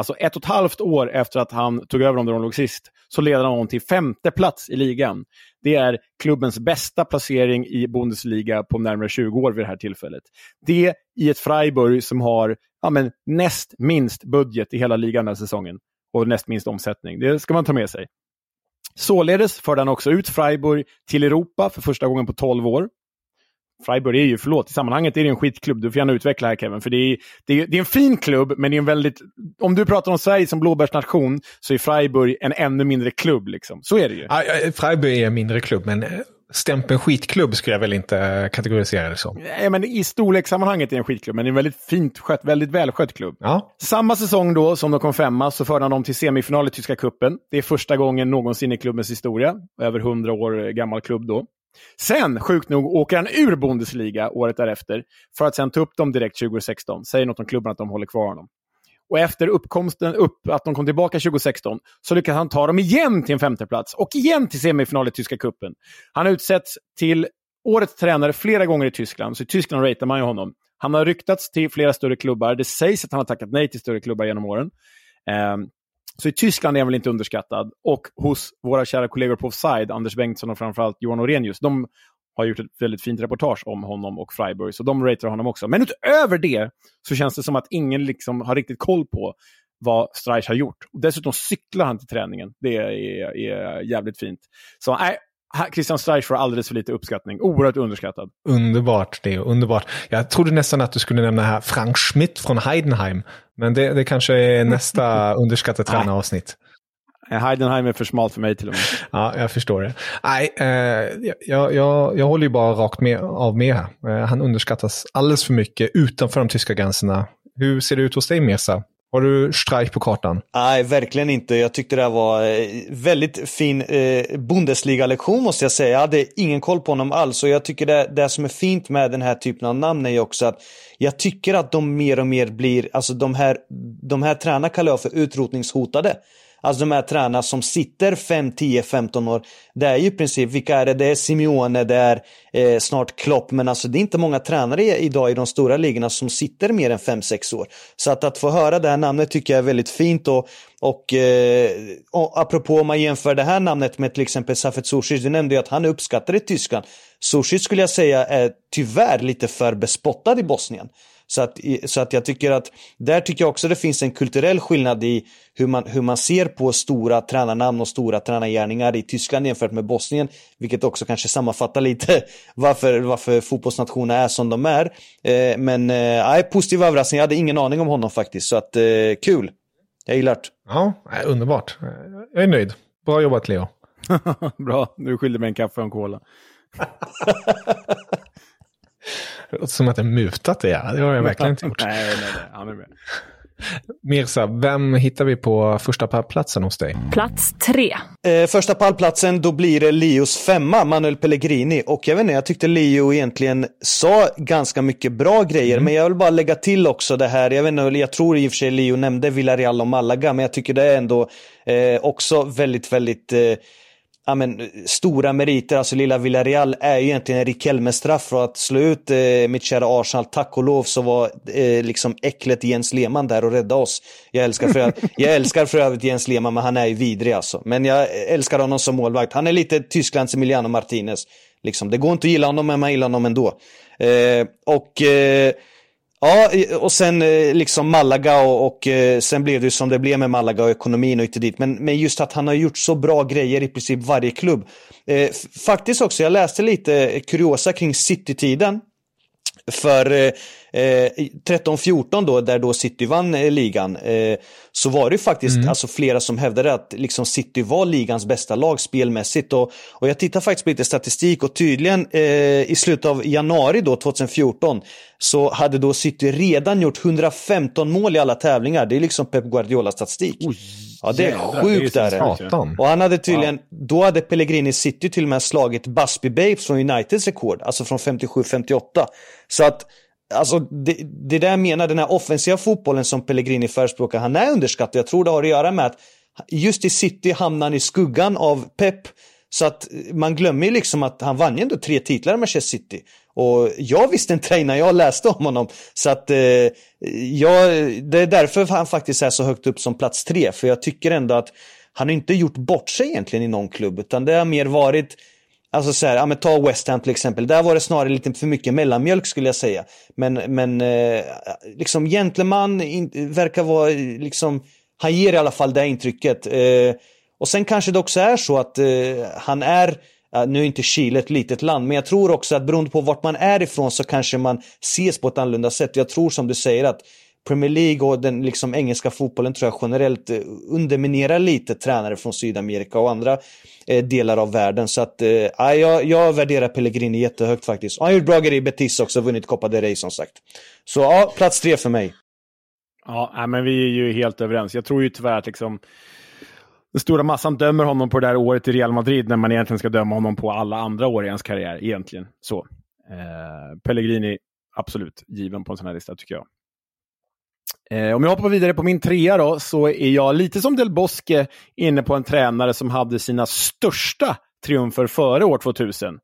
alltså ett och ett halvt år efter att han tog över dem där de låg sist, så leder han dem till femte plats i ligan. Det är klubbens bästa placering i Bundesliga på närmare 20 år vid det här tillfället. Det i ett Freiburg som har ja, men, näst minst budget i hela ligan den här säsongen och näst minst omsättning. Det ska man ta med sig. Således förde han också ut Freiburg till Europa för första gången på 12 år. Freiburg är ju, förlåt, i sammanhanget är det en skitklubb. Du får gärna utveckla här Kevin. För det är, det är, det är en fin klubb, men det är en väldigt... Om du pratar om Sverige som blåbärsnation så är Freiburg en ännu mindre klubb. Liksom. Så är det ju. Ja, Freiburg är en mindre klubb, men eh, stämpeln skitklubb skulle jag väl inte kategorisera det som. Nej, men I storlekssammanhanget är det en skitklubb, men det är en väldigt fint skött, väldigt välskött klubb. Ja. Samma säsong då som de kom femma så förde han dem till semifinal i Tyska cupen. Det är första gången någonsin i klubbens historia. Över hundra år gammal klubb då. Sen, sjukt nog, åker han ur Bundesliga året därefter för att sen ta upp dem direkt 2016. Säger något om klubben att de håller kvar honom. Och efter uppkomsten, upp, att de kom tillbaka 2016, så lyckas han ta dem igen till en femteplats och igen till semifinal i Tyska cupen. Han har utsetts till årets tränare flera gånger i Tyskland, så i Tyskland ratear man ju honom. Han har ryktats till flera större klubbar. Det sägs att han har tackat nej till större klubbar genom åren. Um, så i Tyskland är han väl inte underskattad. Och hos våra kära kollegor på Offside, Anders Bengtsson och framförallt Johan Orenius, de har gjort ett väldigt fint reportage om honom och Freiburg, så de ratear honom också. Men utöver det så känns det som att ingen liksom har riktigt koll på vad Streich har gjort. Och dessutom cyklar han till träningen. Det är, är jävligt fint. Så nej, Christian Streich får alldeles för lite uppskattning. Oerhört underskattad. Underbart, det underbart. Jag trodde nästan att du skulle nämna här Frank Schmidt från Heidenheim. Men det, det kanske är nästa underskattade tränaravsnitt. Heidenheim är för smalt för mig till och med. Ja, jag förstår det. Nej, eh, jag, jag, jag håller ju bara rakt med, av med här. Eh, han underskattas alldeles för mycket utanför de tyska gränserna. Hur ser det ut hos dig, Mesa? Har du strejk på kartan? Nej, verkligen inte. Jag tyckte det här var eh, väldigt fin eh, Bundesliga-lektion måste jag säga. Jag hade ingen koll på honom alls och jag tycker det, det som är fint med den här typen av namn är ju också att jag tycker att de mer och mer blir, alltså de här, de här tränarna kallar jag för utrotningshotade. Alltså de här tränarna som sitter 5, 10, 15 år. Det är ju i princip, vilka är det? Det är Simeone, det är eh, snart Klopp. Men alltså det är inte många tränare idag i de stora ligorna som sitter mer än 5-6 år. Så att, att få höra det här namnet tycker jag är väldigt fint. Och, och, eh, och apropå om man jämför det här namnet med till exempel Safet Sushi, du nämnde ju att han är uppskattad i Tyskland. Sushi skulle jag säga är tyvärr lite för bespottad i Bosnien. Så att, så att jag tycker att där tycker jag också det finns en kulturell skillnad i hur man, hur man ser på stora tränarnamn och stora tränargärningar i Tyskland jämfört med Bosnien. Vilket också kanske sammanfattar lite varför, varför fotbollsnationerna är som de är. Eh, men eh, positiv överraskning, jag hade ingen aning om honom faktiskt. Så att eh, kul. Jag gillar det. Ja, underbart. Jag är nöjd. Bra jobbat Leo. Bra, du skyllde mig en kaffe och en cola. Det låter som att jag mutat det. Ja. Det har jag verkligen inte gjort. nej, nej, nej. Han är med. Mirsa, vem hittar vi på första pallplatsen hos dig? Plats tre. Eh, första pallplatsen, då blir det Leos femma, Manuel Pellegrini. Och jag vet inte, jag tyckte Leo egentligen sa ganska mycket bra grejer. Mm. Men jag vill bara lägga till också det här, jag vet inte, jag tror i och för sig Leo nämnde Villarreal och Malaga, men jag tycker det är ändå eh, också väldigt, väldigt eh, ja, men, stora meriter. Alltså lilla Villarreal är ju egentligen en Riquelme-straff för att slå ut eh, mitt kära Arsenal. Tack och lov så var eh, liksom äcklet Jens Lehmann där och rädda oss. Jag älskar, för, jag älskar för övrigt Jens Lehmann, men han är ju vidrig alltså. Men jag älskar honom som målvakt. Han är lite Tysklands Emiliano Martinez. Liksom. Det går inte att gilla honom, men man gillar honom ändå. Eh, och eh, Ja, och sen eh, liksom Malaga och, och eh, sen blev det som det blev med Malaga och ekonomin och inte dit. Men, men just att han har gjort så bra grejer i princip varje klubb. Eh, faktiskt också, jag läste lite kuriosa kring City-tiden. För eh, 13-14 eh, då, där då City vann eh, ligan, eh, så var det faktiskt mm. alltså, flera som hävdade att liksom, City var ligans bästa lag spelmässigt. Och, och jag tittar faktiskt på lite statistik och tydligen eh, i slutet av januari då, 2014, så hade då City redan gjort 115 mål i alla tävlingar. Det är liksom Pep Guardiola-statistik. Ja, det är jävla, sjukt det är Och han hade tydligen, ja. då hade Pellegrini City till och med slagit Busby Babes från Uniteds rekord, alltså från 57-58. Så att Alltså det, det där menar, den här offensiva fotbollen som Pellegrini förespråkar, han är underskattad. Jag tror det har att göra med att just i City hamnar han i skuggan av Pep. Så att man glömmer ju liksom att han vann ju ändå tre titlar med Manchester City. Och jag visste inte det innan jag läste om honom. Så att eh, jag, det är därför han faktiskt är så högt upp som plats tre. För jag tycker ändå att han inte gjort bort sig egentligen i någon klubb. Utan det har mer varit Alltså så här, ja men ta West Ham till exempel. Där var det snarare lite för mycket mellanmjölk skulle jag säga. Men, men eh, liksom gentleman in, verkar vara liksom, han ger i alla fall det intrycket. Eh, och sen kanske det också är så att eh, han är, nu är inte Chile ett litet land, men jag tror också att beroende på vart man är ifrån så kanske man ses på ett annorlunda sätt. Jag tror som du säger att Premier League och den liksom engelska fotbollen tror jag generellt eh, underminerar lite tränare från Sydamerika och andra eh, delar av världen. Så att, eh, jag, jag värderar Pellegrini jättehögt faktiskt. Och han har gjort bra grejer i Betis också, vunnit Copa del Rey som sagt. Så ja, plats tre för mig. Ja, men vi är ju helt överens. Jag tror ju tyvärr att liksom den stora massan dömer honom på det där året i Real Madrid när man egentligen ska döma honom på alla andra år i hans karriär. Egentligen så. Eh, Pellegrini, absolut given på en sån här lista tycker jag. Eh, om jag hoppar vidare på min trea då, så är jag lite som Del Bosque inne på en tränare som hade sina största triumfer före år 2000.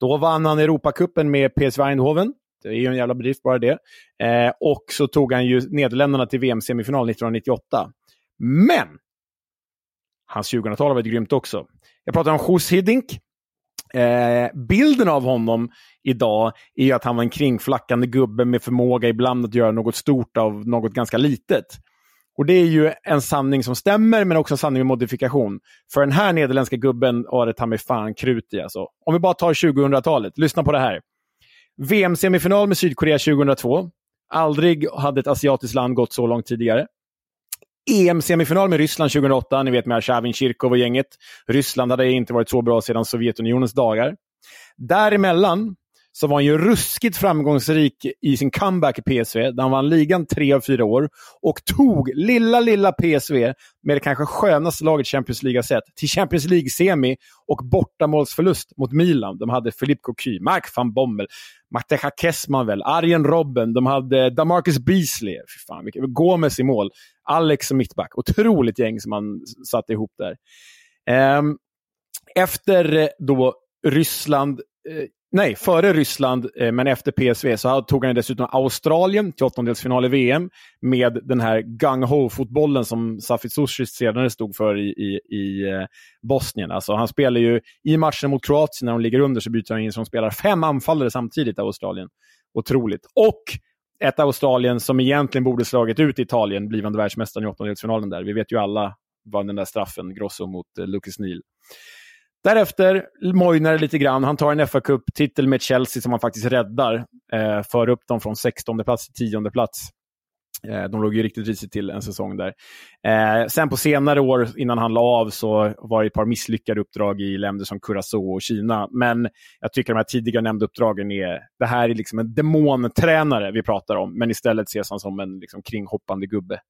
Då vann han Europacupen med PSV Eindhoven. Det är ju en jävla bedrift bara det. Eh, och så tog han ju Nederländerna till VM-semifinal 1998. Men Hans 2000-tal har varit grymt också. Jag pratar om Jos Hiddink. Eh, bilden av honom idag är att han var en kringflackande gubbe med förmåga ibland att göra något stort av något ganska litet. Och det är ju en sanning som stämmer, men också en sanning med modifikation. För den här nederländska gubben var det ta mig fan krut i alltså. Om vi bara tar 2000-talet, lyssna på det här. VM-semifinal med Sydkorea 2002. Aldrig hade ett asiatiskt land gått så långt tidigare. EM-semifinal med Ryssland 2008, ni vet med Arshavin, Kirkov och gänget. Ryssland hade inte varit så bra sedan Sovjetunionens dagar. Däremellan så var han ju ruskigt framgångsrik i sin comeback i PSV, där han vann ligan tre av fyra år och tog lilla, lilla PSV med det kanske skönaste laget Champions League har sett till Champions League-semi och bortamålsförlust mot Milan. De hade Philippe Cocu, Mark van Bommel, Mateja Kessmanvel, Arjen Robben, de hade Damarcus Beasley, fy fan, Gomes i mål, Alex som mittback. Otroligt gäng som han satte ihop där. Um, efter eh, då Ryssland eh, Nej, före Ryssland, eh, men efter PSV, så tog han dessutom Australien till åttondelsfinal i VM med den här gung-ho-fotbollen som Safit Susic senare stod för i, i, i eh, Bosnien. Alltså, han spelar ju i matchen mot Kroatien, när de ligger under, så byter han in som spelar fem anfallare samtidigt, Australien. Otroligt. Och ett Australien som egentligen borde slagit ut Italien, blivande världsmästaren i åttondelsfinalen där. Vi vet ju alla vad den där straffen, Grosso mot eh, Lucas Neal. Därefter mojnar det lite grann. Han tar en fa Cup-titel med Chelsea som han faktiskt räddar. Eh, för upp dem från 16 plats till 10 plats. Eh, de låg ju riktigt risigt till en säsong där. Eh, sen på senare år, innan han la av, så var det ett par misslyckade uppdrag i länder som Curacao och Kina. Men jag tycker de här tidigare nämnda uppdragen är... Det här är liksom en demontränare vi pratar om, men istället ses han som en liksom, kringhoppande gubbe.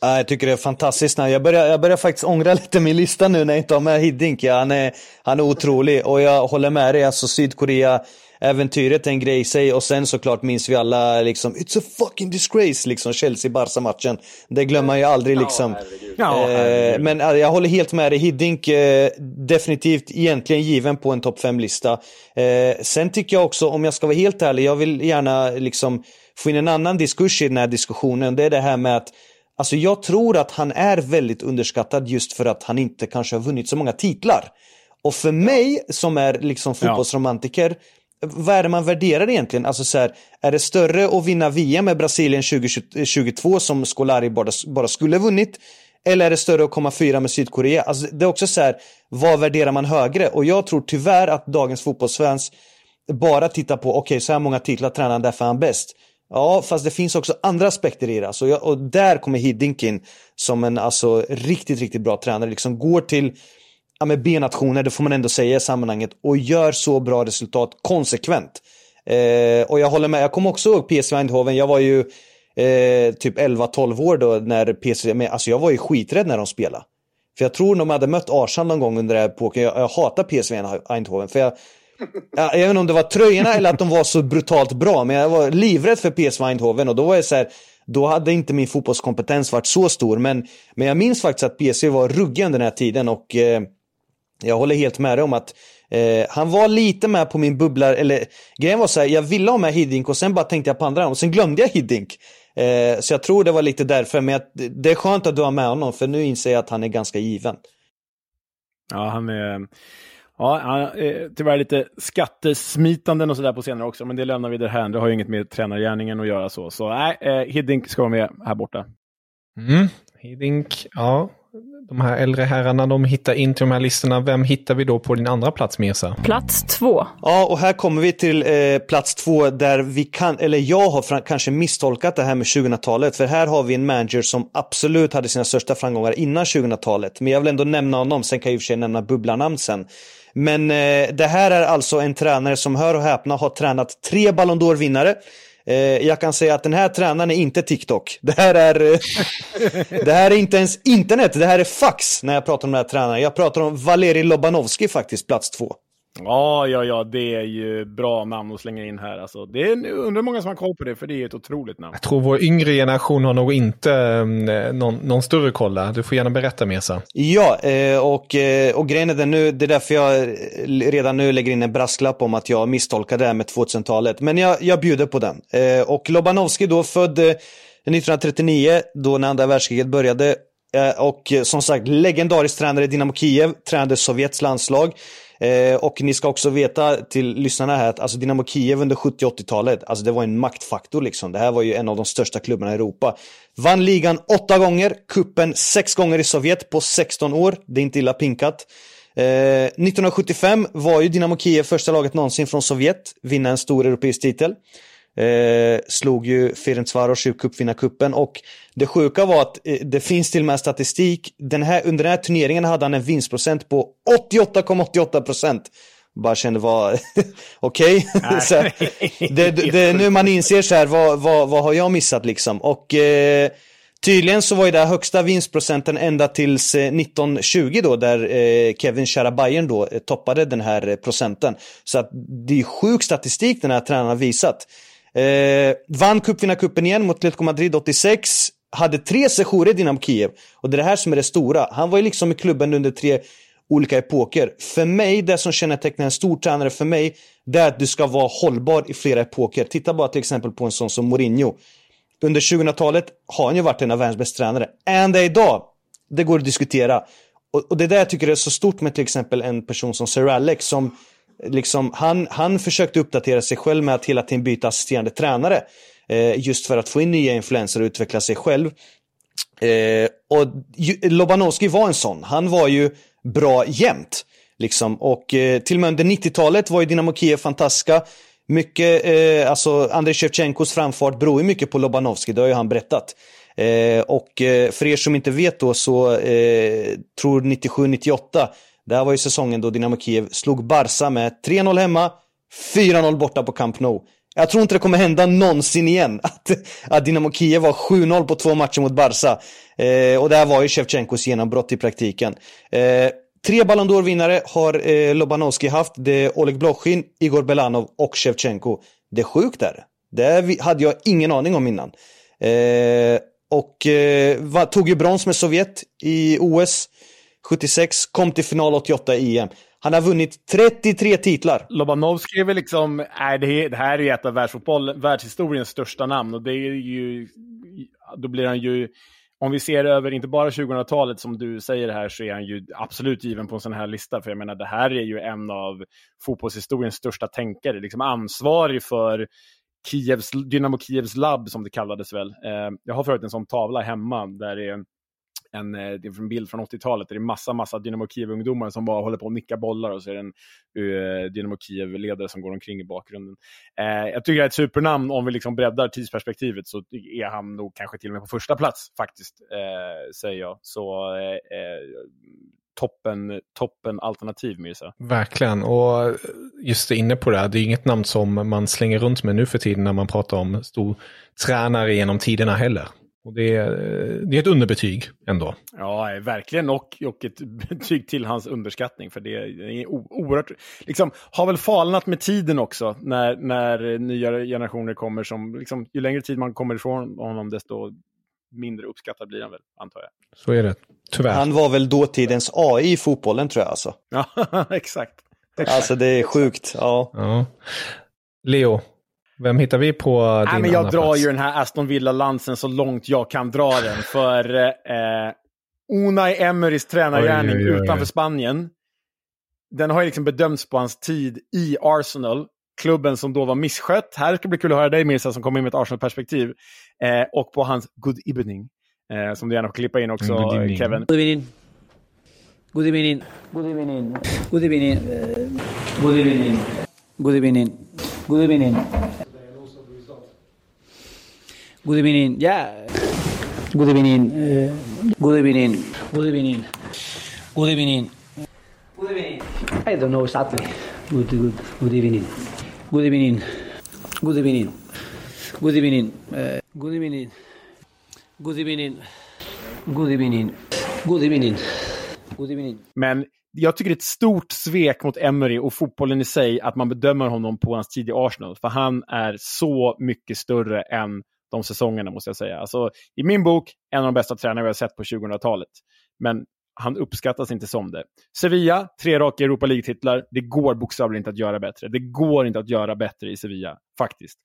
Jag tycker det är fantastiskt. Jag börjar, jag börjar faktiskt ångra lite min lista nu när jag inte har med Hiddink. Han är, han är otrolig och jag håller med dig. Alltså Sydkorea, äventyret är en grej i sig och sen såklart minns vi alla liksom It's a fucking disgrace liksom Chelsea-Barca-matchen. Det glömmer man ju aldrig liksom. Ja, eh, men jag håller helt med dig. Hiddink eh, definitivt egentligen given på en topp 5-lista. Eh, sen tycker jag också, om jag ska vara helt ärlig, jag vill gärna liksom få in en annan diskurs i den här diskussionen. Det är det här med att Alltså jag tror att han är väldigt underskattad just för att han inte kanske har vunnit så många titlar. Och för mig som är liksom fotbollsromantiker, ja vad är det man värderar egentligen? Alltså så här, är det större att vinna VM med Brasilien 2022 som Scolari bara, bara skulle vunnit? Eller är det större att komma fyra med Sydkorea? Alltså det är också så här, vad värderar man högre? Och jag tror tyvärr att dagens fotbollsfans bara tittar på, okej okay, så här många titlar tränar han, därför är han bäst. Ja, fast det finns också andra aspekter i det. Alltså, jag, och där kommer Hiddink in som en alltså, riktigt, riktigt bra tränare. Liksom går till ja, med B-nationer, det får man ändå säga i sammanhanget, och gör så bra resultat konsekvent. Eh, och jag håller med, jag kommer också ihåg PSV Eindhoven, jag var ju eh, typ 11-12 år då när PSV, men alltså jag var ju skiträdd när de spelade. För jag tror de hade mött Arsenal någon gång under den här epoken, jag, jag hatar PSV Eindhoven, för jag jag vet inte om det var tröjorna eller att de var så brutalt bra, men jag var livrädd för PSV Eindhoven och då var jag så här, då hade inte min fotbollskompetens varit så stor. Men, men jag minns faktiskt att PSV var ruggiga under den här tiden och eh, jag håller helt med dig om att eh, han var lite med på min bubbla, eller grejen var så här, jag ville ha med Hiddink och sen bara tänkte jag på andra och sen glömde jag Hiddink. Eh, så jag tror det var lite därför, men jag, det är skönt att du har med honom för nu inser jag att han är ganska given. Ja, han är Ja, han är tyvärr lite skattesmitanden och sådär på senare också, men det lämnar vi därhän. Det har ju inget med tränargärningen att göra så. Så nej, eh, Hiddink ska vara med här borta. Mm. Hiddink, ja. De här äldre herrarna, de hittar in till de här listorna. Vem hittar vi då på din andra plats, Mirsa? Plats två. Ja, och här kommer vi till eh, plats två där vi kan, eller jag har fram, kanske misstolkat det här med 2000-talet. För här har vi en manager som absolut hade sina största framgångar innan 2000-talet. Men jag vill ändå nämna honom, sen kan jag i och för sig nämna bubblarnamn sen. Men eh, det här är alltså en tränare som, hör och häpna, har tränat tre Ballon d'Or-vinnare. Eh, jag kan säga att den här tränaren är inte TikTok. Det här är, eh, det här är inte ens internet, det här är fax när jag pratar om den här tränaren. Jag pratar om Valeri Lobanovski faktiskt, plats två. Ja, ja, ja, det är ju bra namn att slänga in här. Alltså, det är, undrar hur många som har koll på det, för det är ett otroligt namn. Jag tror vår yngre generation har nog inte eh, någon, någon större koll där. Du får gärna berätta Mesa. Ja, eh, och, eh, och grejen är den nu, det är därför jag redan nu lägger in en brasklapp om att jag misstolkade det här med 2000-talet. Men jag, jag bjuder på den. Eh, och Lobanovski då, född 1939, då när andra världskriget började. Eh, och som sagt, legendarisk tränare i Dynamo Kiev, tränade Sovjets landslag. Eh, och ni ska också veta till lyssnarna här att alltså Dynamo Kiev under 70 80-talet, alltså det var en maktfaktor liksom. Det här var ju en av de största klubbarna i Europa. Vann ligan åtta gånger, kuppen sex gånger i Sovjet på 16 år. Det är inte illa pinkat. Eh, 1975 var ju Dynamo Kiev första laget någonsin från Sovjet vinna en stor europeisk titel. Eh, slog ju Ferencvaros i cupvinnarcupen och det sjuka var att eh, det finns till och med statistik. Den här, under den här turneringen hade han en vinstprocent på 88,88 procent. Bara kände var okej. det, det, är nu man inser så här, vad, vad, vad har jag missat liksom? Och eh, tydligen så var ju det högsta vinstprocenten ända tills 1920 då, där eh, Kevin Bayern då eh, toppade den här eh, procenten. Så att det är sjuk statistik den här tränaren har visat. Eh, vann cupvinnarcupen igen mot Atletico Madrid 86. Hade tre sessioner i Dynamo Kiev. Och det är det här som är det stora. Han var ju liksom i klubben under tre olika epoker. För mig, det som kännetecknar en stor tränare för mig, det är att du ska vara hållbar i flera epoker. Titta bara till exempel på en sån som Mourinho. Under 2000-talet har han ju varit en av världens bästa tränare. Än det idag, det går att diskutera. Och, och det där jag tycker är så stort med till exempel en person som Sir Alex som liksom, han, han försökte uppdatera sig själv med att hela tiden byta assisterande tränare. Eh, just för att få in nya influenser och utveckla sig själv. Eh, och Lobanovski var en sån. Han var ju bra jämt. Liksom. Och eh, till och med under 90-talet var ju Dynamo Kiev fantastiska. Mycket, eh, alltså Andrei Shevchenkos framfart beror ju mycket på Lobanovski, det har ju han berättat. Eh, och eh, för er som inte vet då så eh, tror 97-98 det här var ju säsongen då Dynamo Kiev slog Barca med 3-0 hemma, 4-0 borta på Camp Nou. Jag tror inte det kommer hända någonsin igen att, att Dynamo Kiev var 7-0 på två matcher mot Barca. Eh, och det här var ju Shevchenkos genombrott i praktiken. Eh, tre Ballon d'Or-vinnare har eh, Lobanovski haft. Det är Oleg Blochin, Igor Belanov och Shevchenko. Det är sjukt där. Det hade jag ingen aning om innan. Eh, och eh, tog ju brons med Sovjet i OS. 76, kom till final 88 i EM. Han har vunnit 33 titlar. Lobanov är väl liksom, är det, det här är ju ett av världsfotboll, världshistoriens största namn och det är ju, då blir han ju, om vi ser över inte bara 2000-talet som du säger här så är han ju absolut given på en sån här lista. För jag menar det här är ju en av fotbollshistoriens största tänkare, liksom ansvarig för Kievs, Dynamo Kievs labb som det kallades väl. Eh, jag har förut en sån tavla hemma där det är en, eh, det är en bild från 80-talet där det är massa, massa Dynamo Kiev-ungdomar som bara håller på att nicka bollar och så är det en uh, Dynamo Kiev-ledare som går omkring i bakgrunden. Uh, jag tycker det är ett supernamn, om vi liksom breddar tidsperspektivet så är han nog kanske till och med på första plats faktiskt, uh, säger jag. Så toppen, toppen alternativ Mirza. Verkligen, och just inne på det, här, det är inget namn som man slänger runt med nu för tiden när man pratar om stor tränare genom tiderna heller. Och det är, det är ett underbetyg ändå. Ja, verkligen. Och, och ett betyg till hans underskattning. För det är oerhört... Liksom, har väl falnat med tiden också. När, när nya generationer kommer som... Liksom, ju längre tid man kommer ifrån honom, desto mindre uppskattad blir han väl, antar jag. Så är det, tyvärr. Han var väl dåtidens AI i fotbollen, tror jag. Alltså. Ja, exakt. exakt. Alltså, det är sjukt. Ja. ja. Leo, vem hittar vi på din Nej, men Jag drar plats? ju den här Aston Villa-lansen så långt jag kan dra den. För eh, Unai Emerys tränargärning oj, oj, oj, utanför Spanien, den har ju liksom bedömts på hans tid i Arsenal. Klubben som då var misskött. Här ska det bli kul att höra dig Mirza som kommer in med ett Arsenal-perspektiv. Eh, och på hans good evening. Eh, som du gärna får klippa in också, good evening. Kevin. Good evening. Good evening. Good evening. Good evening. Uh, good evening. Good evening. Good evening. Good evening. Yeah. Good evening. Uh, good evening. Good evening. Good evening. Good evening. I don't know exactly. Good, good, good evening. Good evening. Good evening. Good evening. Uh, good evening. Good evening. Good evening. Good evening. Good evening. Men jag tycker det är ett stort svek mot Emery och fotbollen i sig att man bedömer honom på hans tid i Arsenal. För han är så mycket större än de säsongerna måste jag säga. Alltså, I min bok, en av de bästa tränare vi har sett på 2000-talet. Men han uppskattas inte som det. Sevilla, tre raka Europa League-titlar. Det går bokstavligen inte att göra bättre. Det går inte att göra bättre i Sevilla, faktiskt.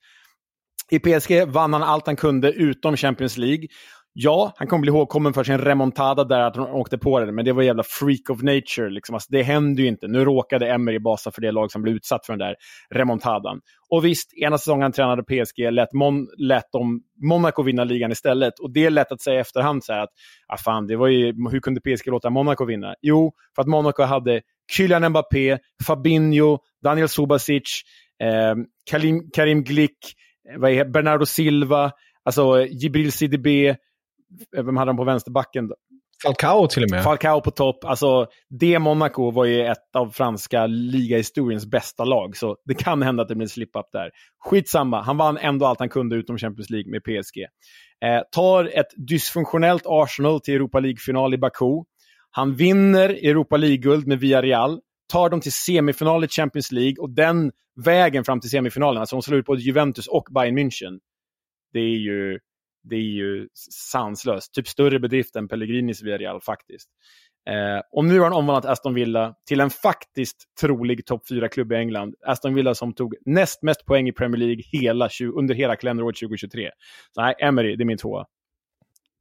I PSG vann han allt han kunde utom Champions League. Ja, han kommer bli ihågkommen för sin remontada där, att han åkte på det, men det var jävla freak of nature. Liksom. Alltså, det hände ju inte. Nu råkade Emery basa för det lag som blev utsatt för den där remontadan. Och visst, ena säsongen han tränade PSG lät, Mon lät de Monaco vinna ligan istället. Och det är lätt att säga i efterhand så här att, ah, fan, det var ju, hur kunde PSG låta Monaco vinna? Jo, för att Monaco hade Kylian Mbappé, Fabinho, Daniel Subasic, eh, Karim, Karim Glick, eh, Bernardo Silva, alltså Jibril Sidibé, vem hade de på vänsterbacken? Falcao till och med. Falcao på topp. Alltså, det Monaco var ju ett av franska ligahistoriens bästa lag, så det kan hända att det blir en slip-up där. Skitsamma, han vann ändå allt han kunde utom Champions League med PSG. Eh, tar ett dysfunktionellt Arsenal till Europa League-final i Baku. Han vinner Europa League-guld med Villarreal, tar dem till semifinal i Champions League och den vägen fram till semifinalen, alltså de slår ut både Juventus och Bayern München, det är ju det är ju sanslöst. Typ större bedrift än Pellegrinis Villarreal faktiskt. Eh, och nu har han omvandlat Aston Villa till en faktiskt trolig topp 4-klubb i England. Aston Villa som tog näst mest poäng i Premier League hela, under hela kalenderåret 2023. Så nej, Emery, det är min tvåa.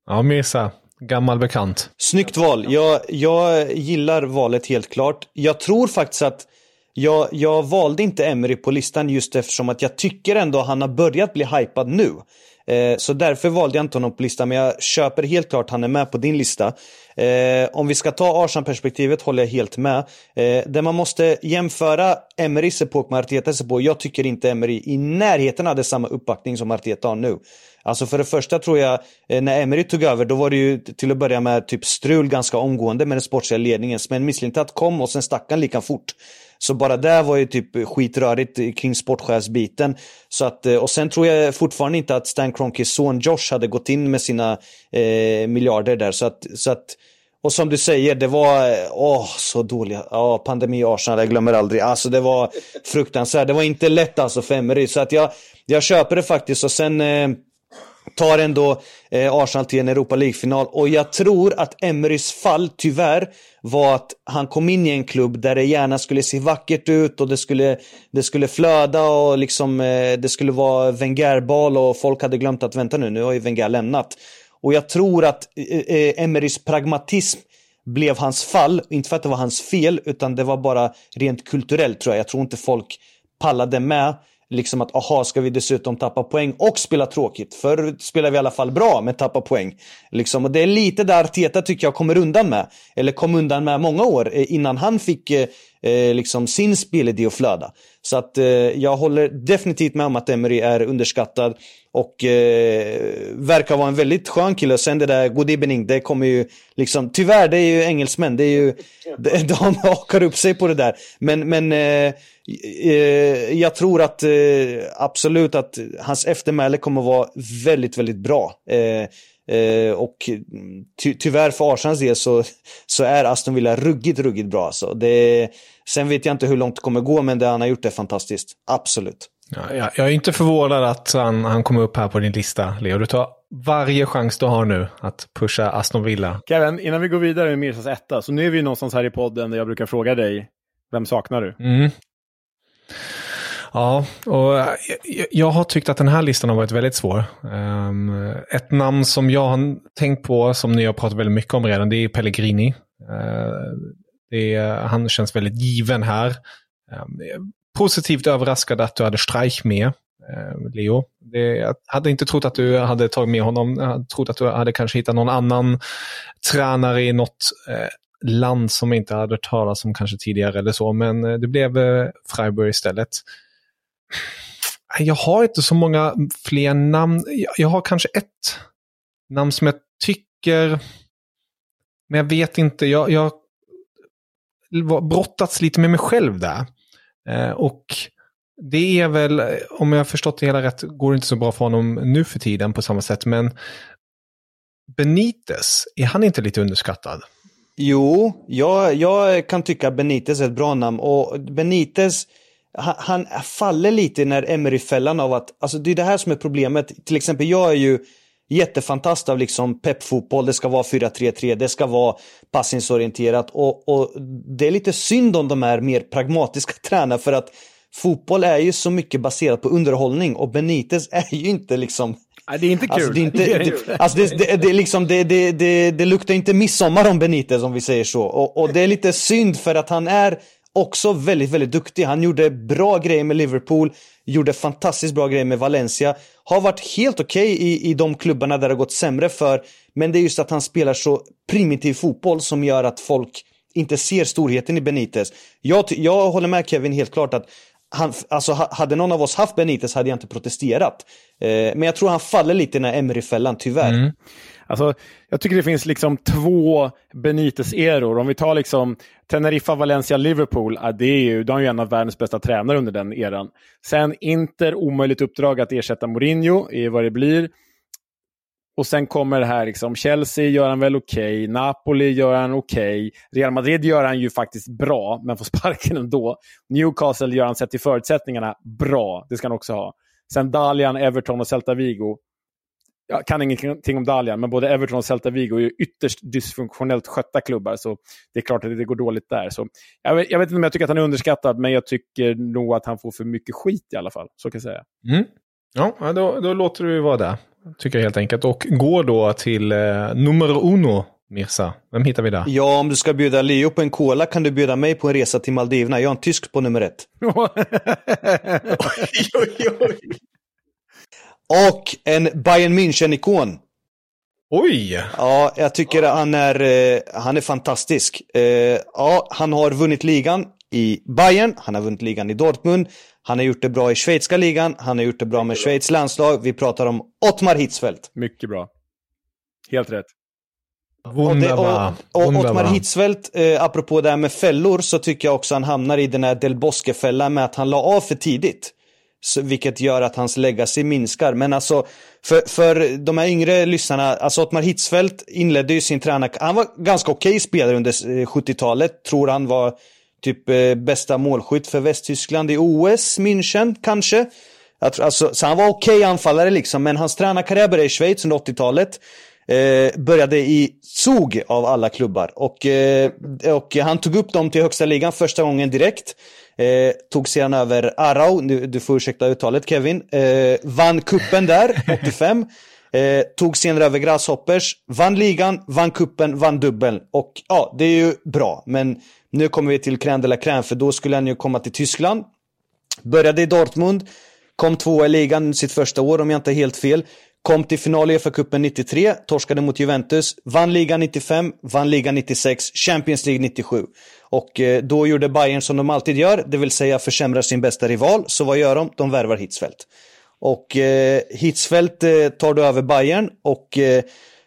Ja, Mesa. Gammal bekant. Snyggt val. Jag, jag gillar valet helt klart. Jag tror faktiskt att jag, jag valde inte Emery på listan just eftersom att jag tycker ändå han har börjat bli hypad nu. Eh, så därför valde jag inte honom på listan, men jag köper helt klart han är med på din lista. Eh, om vi ska ta Arsenal-perspektivet håller jag helt med. Eh, där man måste jämföra Emerys epok med Artetas epok. Jag tycker inte Emery i närheten hade samma uppbackning som Arteta har nu. Alltså för det första tror jag, eh, när Emery tog över, då var det ju till att börja med typ strul ganska omgående med den sportsliga ledningen. Men Mislintat kom och sen stack han lika fort. Så bara där var ju typ skitrörigt kring sportchefsbiten. Så att, eh, och sen tror jag fortfarande inte att Stan Kroenkes son Josh hade gått in med sina eh, miljarder där. Så att, så att, och som du säger, det var åh, så dåliga. Ja, pandemi Arsenal, jag glömmer aldrig. Alltså det var fruktansvärt. Det var inte lätt alltså för Emery. Så att jag, jag köper det faktiskt. Och sen eh, tar ändå eh, Arsenal till en Europa League-final. Och jag tror att Emerys fall, tyvärr, var att han kom in i en klubb där det gärna skulle se vackert ut och det skulle, det skulle flöda och liksom, eh, det skulle vara Wenger-bal och folk hade glömt att vänta nu, nu har ju Wenger lämnat. Och jag tror att eh, eh, Emerys pragmatism blev hans fall, inte för att det var hans fel, utan det var bara rent kulturellt tror jag. Jag tror inte folk pallade med liksom att aha, ska vi dessutom tappa poäng och spela tråkigt? Förr spelade vi i alla fall bra med tappa poäng. Liksom, och det är lite där Teta tycker jag kommer undan med. Eller kom undan med många år eh, innan han fick eh, eh, liksom sin spelidé att flöda. Så att eh, jag håller definitivt med om att Emery är underskattad och eh, verkar vara en väldigt skön kille. Och sen det där good evening, det kommer ju liksom, tyvärr det är ju engelsmän, det är ju, de, de hakar upp sig på det där. Men, men eh, eh, jag tror att eh, absolut att hans eftermäle kommer vara väldigt, väldigt bra. Eh, Eh, och ty tyvärr för Arsens del så, så är Aston Villa ruggigt, ruggigt bra. Alltså. Det, sen vet jag inte hur långt det kommer gå, men det han har gjort är fantastiskt. Absolut. Ja, jag, jag är inte förvånad att han, han kommer upp här på din lista, Leo. Du tar varje chans du har nu att pusha Aston Villa. Kevin, innan vi går vidare med Mirsas etta, så nu är vi någonstans här i podden där jag brukar fråga dig, vem saknar du? Mm. Ja, och jag, har tyckt att den här listan har varit väldigt svår. Ehm, ett namn som jag har tänkt på, som ni har pratat väldigt mycket om redan, det är Pellegrini. Ehm, det är, han känns väldigt given här. Ehm, positivt överraskad att du hade Streich med. Leo. Det, jag hade inte trott att du hade tagit med honom. Jag hade trott att du hade kanske hittat någon annan tränare i något eh, land som inte hade hört talas om kanske tidigare eller så. Men eh, det blev eh, Freiburg istället. Jag har inte så många fler namn. Jag, har kanske ett namn som jag tycker, men jag vet inte. Jag, jag brottats lite med mig själv där. Eh, och det är väl, om jag har förstått det hela rätt, går det inte så bra för honom nu för tiden på samma sätt. Men Benitez, är han inte lite underskattad? Jo, jag, jag kan tycka Benitez är ett bra namn. Och Benitez, han, han faller lite när Emery-fällan av att, alltså det är det här som är problemet. Till exempel jag är ju jättefantast av liksom peppfotboll, det ska vara 4-3-3, det ska vara passningsorienterat och, och det är lite synd om de är mer pragmatiska tränare för att fotboll är ju så mycket baserat på underhållning och Benitez är ju inte liksom Nej, det är inte kul. Alltså, det, är inte, det, alltså det, det, det, liksom, det, det, det, det luktar inte midsommar om Benitez om vi säger så. Och, och det är lite synd för att han är också väldigt, väldigt duktig. Han gjorde bra grejer med Liverpool, gjorde fantastiskt bra grejer med Valencia. Har varit helt okej okay i, i de klubbarna där det har gått sämre för. Men det är just att han spelar så primitiv fotboll som gör att folk inte ser storheten i Benitez. Jag, jag håller med Kevin helt klart att han, alltså, hade någon av oss haft Benitez hade jag inte protesterat. Eh, men jag tror han faller lite i den här Emery-fällan, tyvärr. Mm. Alltså, jag tycker det finns liksom två Benites-eror. Om vi tar liksom Teneriffa, Valencia, Liverpool. Ja, det är ju, de är ju en av världens bästa tränare under den eran. Sen Inter, omöjligt uppdrag att ersätta Mourinho, är vad det blir. Och sen kommer det här, liksom, Chelsea gör han väl okej, okay. Napoli gör han okej, okay. Real Madrid gör han ju faktiskt bra, men får sparken ändå. Newcastle gör han sett till förutsättningarna bra, det ska han också ha. Sen Dalian, Everton och Celta Vigo. Jag kan ingenting om Dalian, men både Everton och Celta Vigo är ju ytterst dysfunktionellt skötta klubbar, så det är klart att det går dåligt där. Så jag vet, jag vet inte om jag tycker att han är underskattad, men jag tycker nog att han får för mycket skit i alla fall. Så kan jag säga. Mm. Ja, då, då låter du vara där. Tycker jag helt enkelt. Och går då till eh, nummer uno, Mirsa. Vem hittar vi där? Ja, om du ska bjuda Leo på en cola kan du bjuda mig på en resa till Maldiverna. Jag har en tysk på nummer ett. oj, oj, oj. Och en Bayern München-ikon. Oj! Ja, jag tycker han är, eh, han är fantastisk. Eh, ja, han har vunnit ligan i Bayern, han har vunnit ligan i Dortmund, han har gjort det bra i schweiziska ligan, han har gjort det bra med Schweiz landslag. Vi pratar om Ottmar Hitzfeldt. Mycket bra. Helt rätt. Wunderbar. Och, och, och Ottmar Hitzfeldt, eh, apropå det här med fällor, så tycker jag också han hamnar i den här Del Bosque-fällan med att han la av för tidigt. Så, vilket gör att hans legacy minskar. Men alltså, för, för de här yngre lyssnarna, alltså Ottmar Hitzfeldt inledde ju sin tränar... Han var ganska okej okay spelare under 70-talet, eh, tror han var typ eh, bästa målskytt för Västtyskland i OS, München kanske. Alltså, så han var okej okay anfallare liksom, men hans tränarkarriär började i Schweiz under 80-talet. Eh, började i Zug av alla klubbar. Och, eh, och han tog upp dem till högsta ligan första gången direkt. Eh, tog sedan över Arau, du, du får ursäkta uttalet Kevin. Eh, vann kuppen där, 85. Eh, tog senare över Grasshoppers, vann ligan, vann kuppen, vann dubbeln. Och ja, det är ju bra. Men nu kommer vi till crème de la crème, för då skulle han ju komma till Tyskland. Började i Dortmund, kom tvåa i ligan sitt första år om jag inte är helt fel. Kom till final i FA-cupen 93, torskade mot Juventus, vann ligan 95, vann ligan 96, Champions League 97. Och eh, då gjorde Bayern som de alltid gör, det vill säga försämrar sin bästa rival. Så vad gör de? De värvar Hitzfeldt. Och eh, Hitzfeldt eh, tar då över Bayern och eh,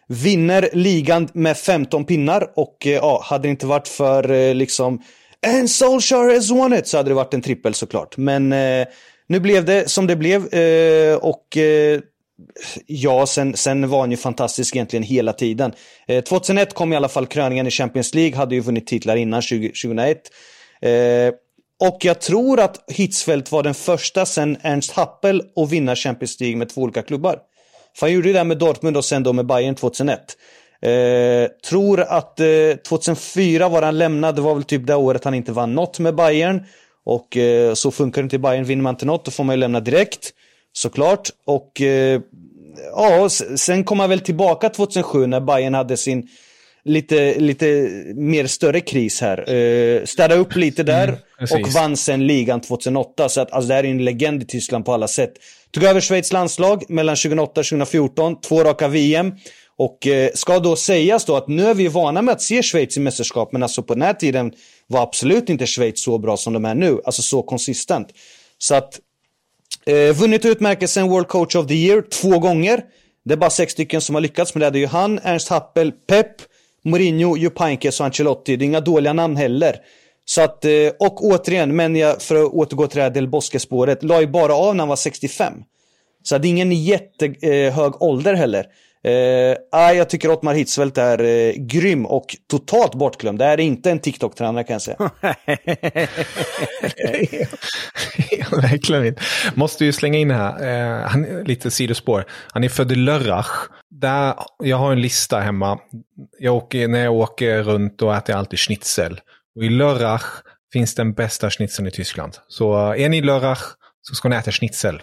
vinner ligan med 15 pinnar. Och eh, ja, hade det inte varit för eh, liksom And Solskjaer has won it så hade det varit en trippel såklart. Men eh, nu blev det som det blev eh, och eh, ja, sen, sen var han ju fantastisk egentligen hela tiden. Eh, 2001 kom i alla fall kröningen i Champions League, hade ju vunnit titlar innan 20, 2001. Eh, och jag tror att Hitzfeldt var den första sen Ernst Happel att vinna Champions League med två olika klubbar. För han gjorde det med Dortmund och sen då med Bayern 2001. Eh, tror att eh, 2004 var han lämnad, det var väl typ det året han inte vann något med Bayern. Och eh, så funkar det inte i Bayern, vinner man inte något då får man ju lämna direkt. Såklart. Och eh, ja, sen kom han väl tillbaka 2007 när Bayern hade sin lite, lite mer större kris här. Uh, städa upp lite där Mm, och vann sen ligan 2008. Så att, alltså, det här är en legend i Tyskland på alla sätt. Tog över Schweiz landslag mellan 2008 och 2014, två raka VM. Och eh, ska då sägas då att nu är vi vana med att se Schweiz i mästerskap, men alltså på den här tiden var absolut inte Schweiz så bra som de är nu, alltså så konsistent. Så att, eh, vunnit utmärkelsen World Coach of the Year två gånger. Det är bara sex stycken som har lyckats med det. Det är ju han, Ernst Happel, Pep, Mourinho, Jupp Heynckes och Ancelotti. Det är inga dåliga namn heller. Så att, eh, och återigen, men jag, för att återgå till det här Del Bosque-spåret, la ju bara av när han var 65. Så det är ingen jättehög eh, ålder heller. Eh, ah, jag tycker Ottmar Hitzfeldt är eh, grym och totalt bortglömd. Det är inte en TikTok-tränare kan jag säga. Verkligen inte. Måste ju slänga in här, eh, han, lite sidospår. Han är född i Lörrach. Där, jag har en lista hemma. Jag åker, när jag åker runt då äter jag alltid schnitzel. Och i Lörrach finns den bästa schnitzeln i Tyskland. Så eh, är ni i Lörrach så ska ni äta schnitzel.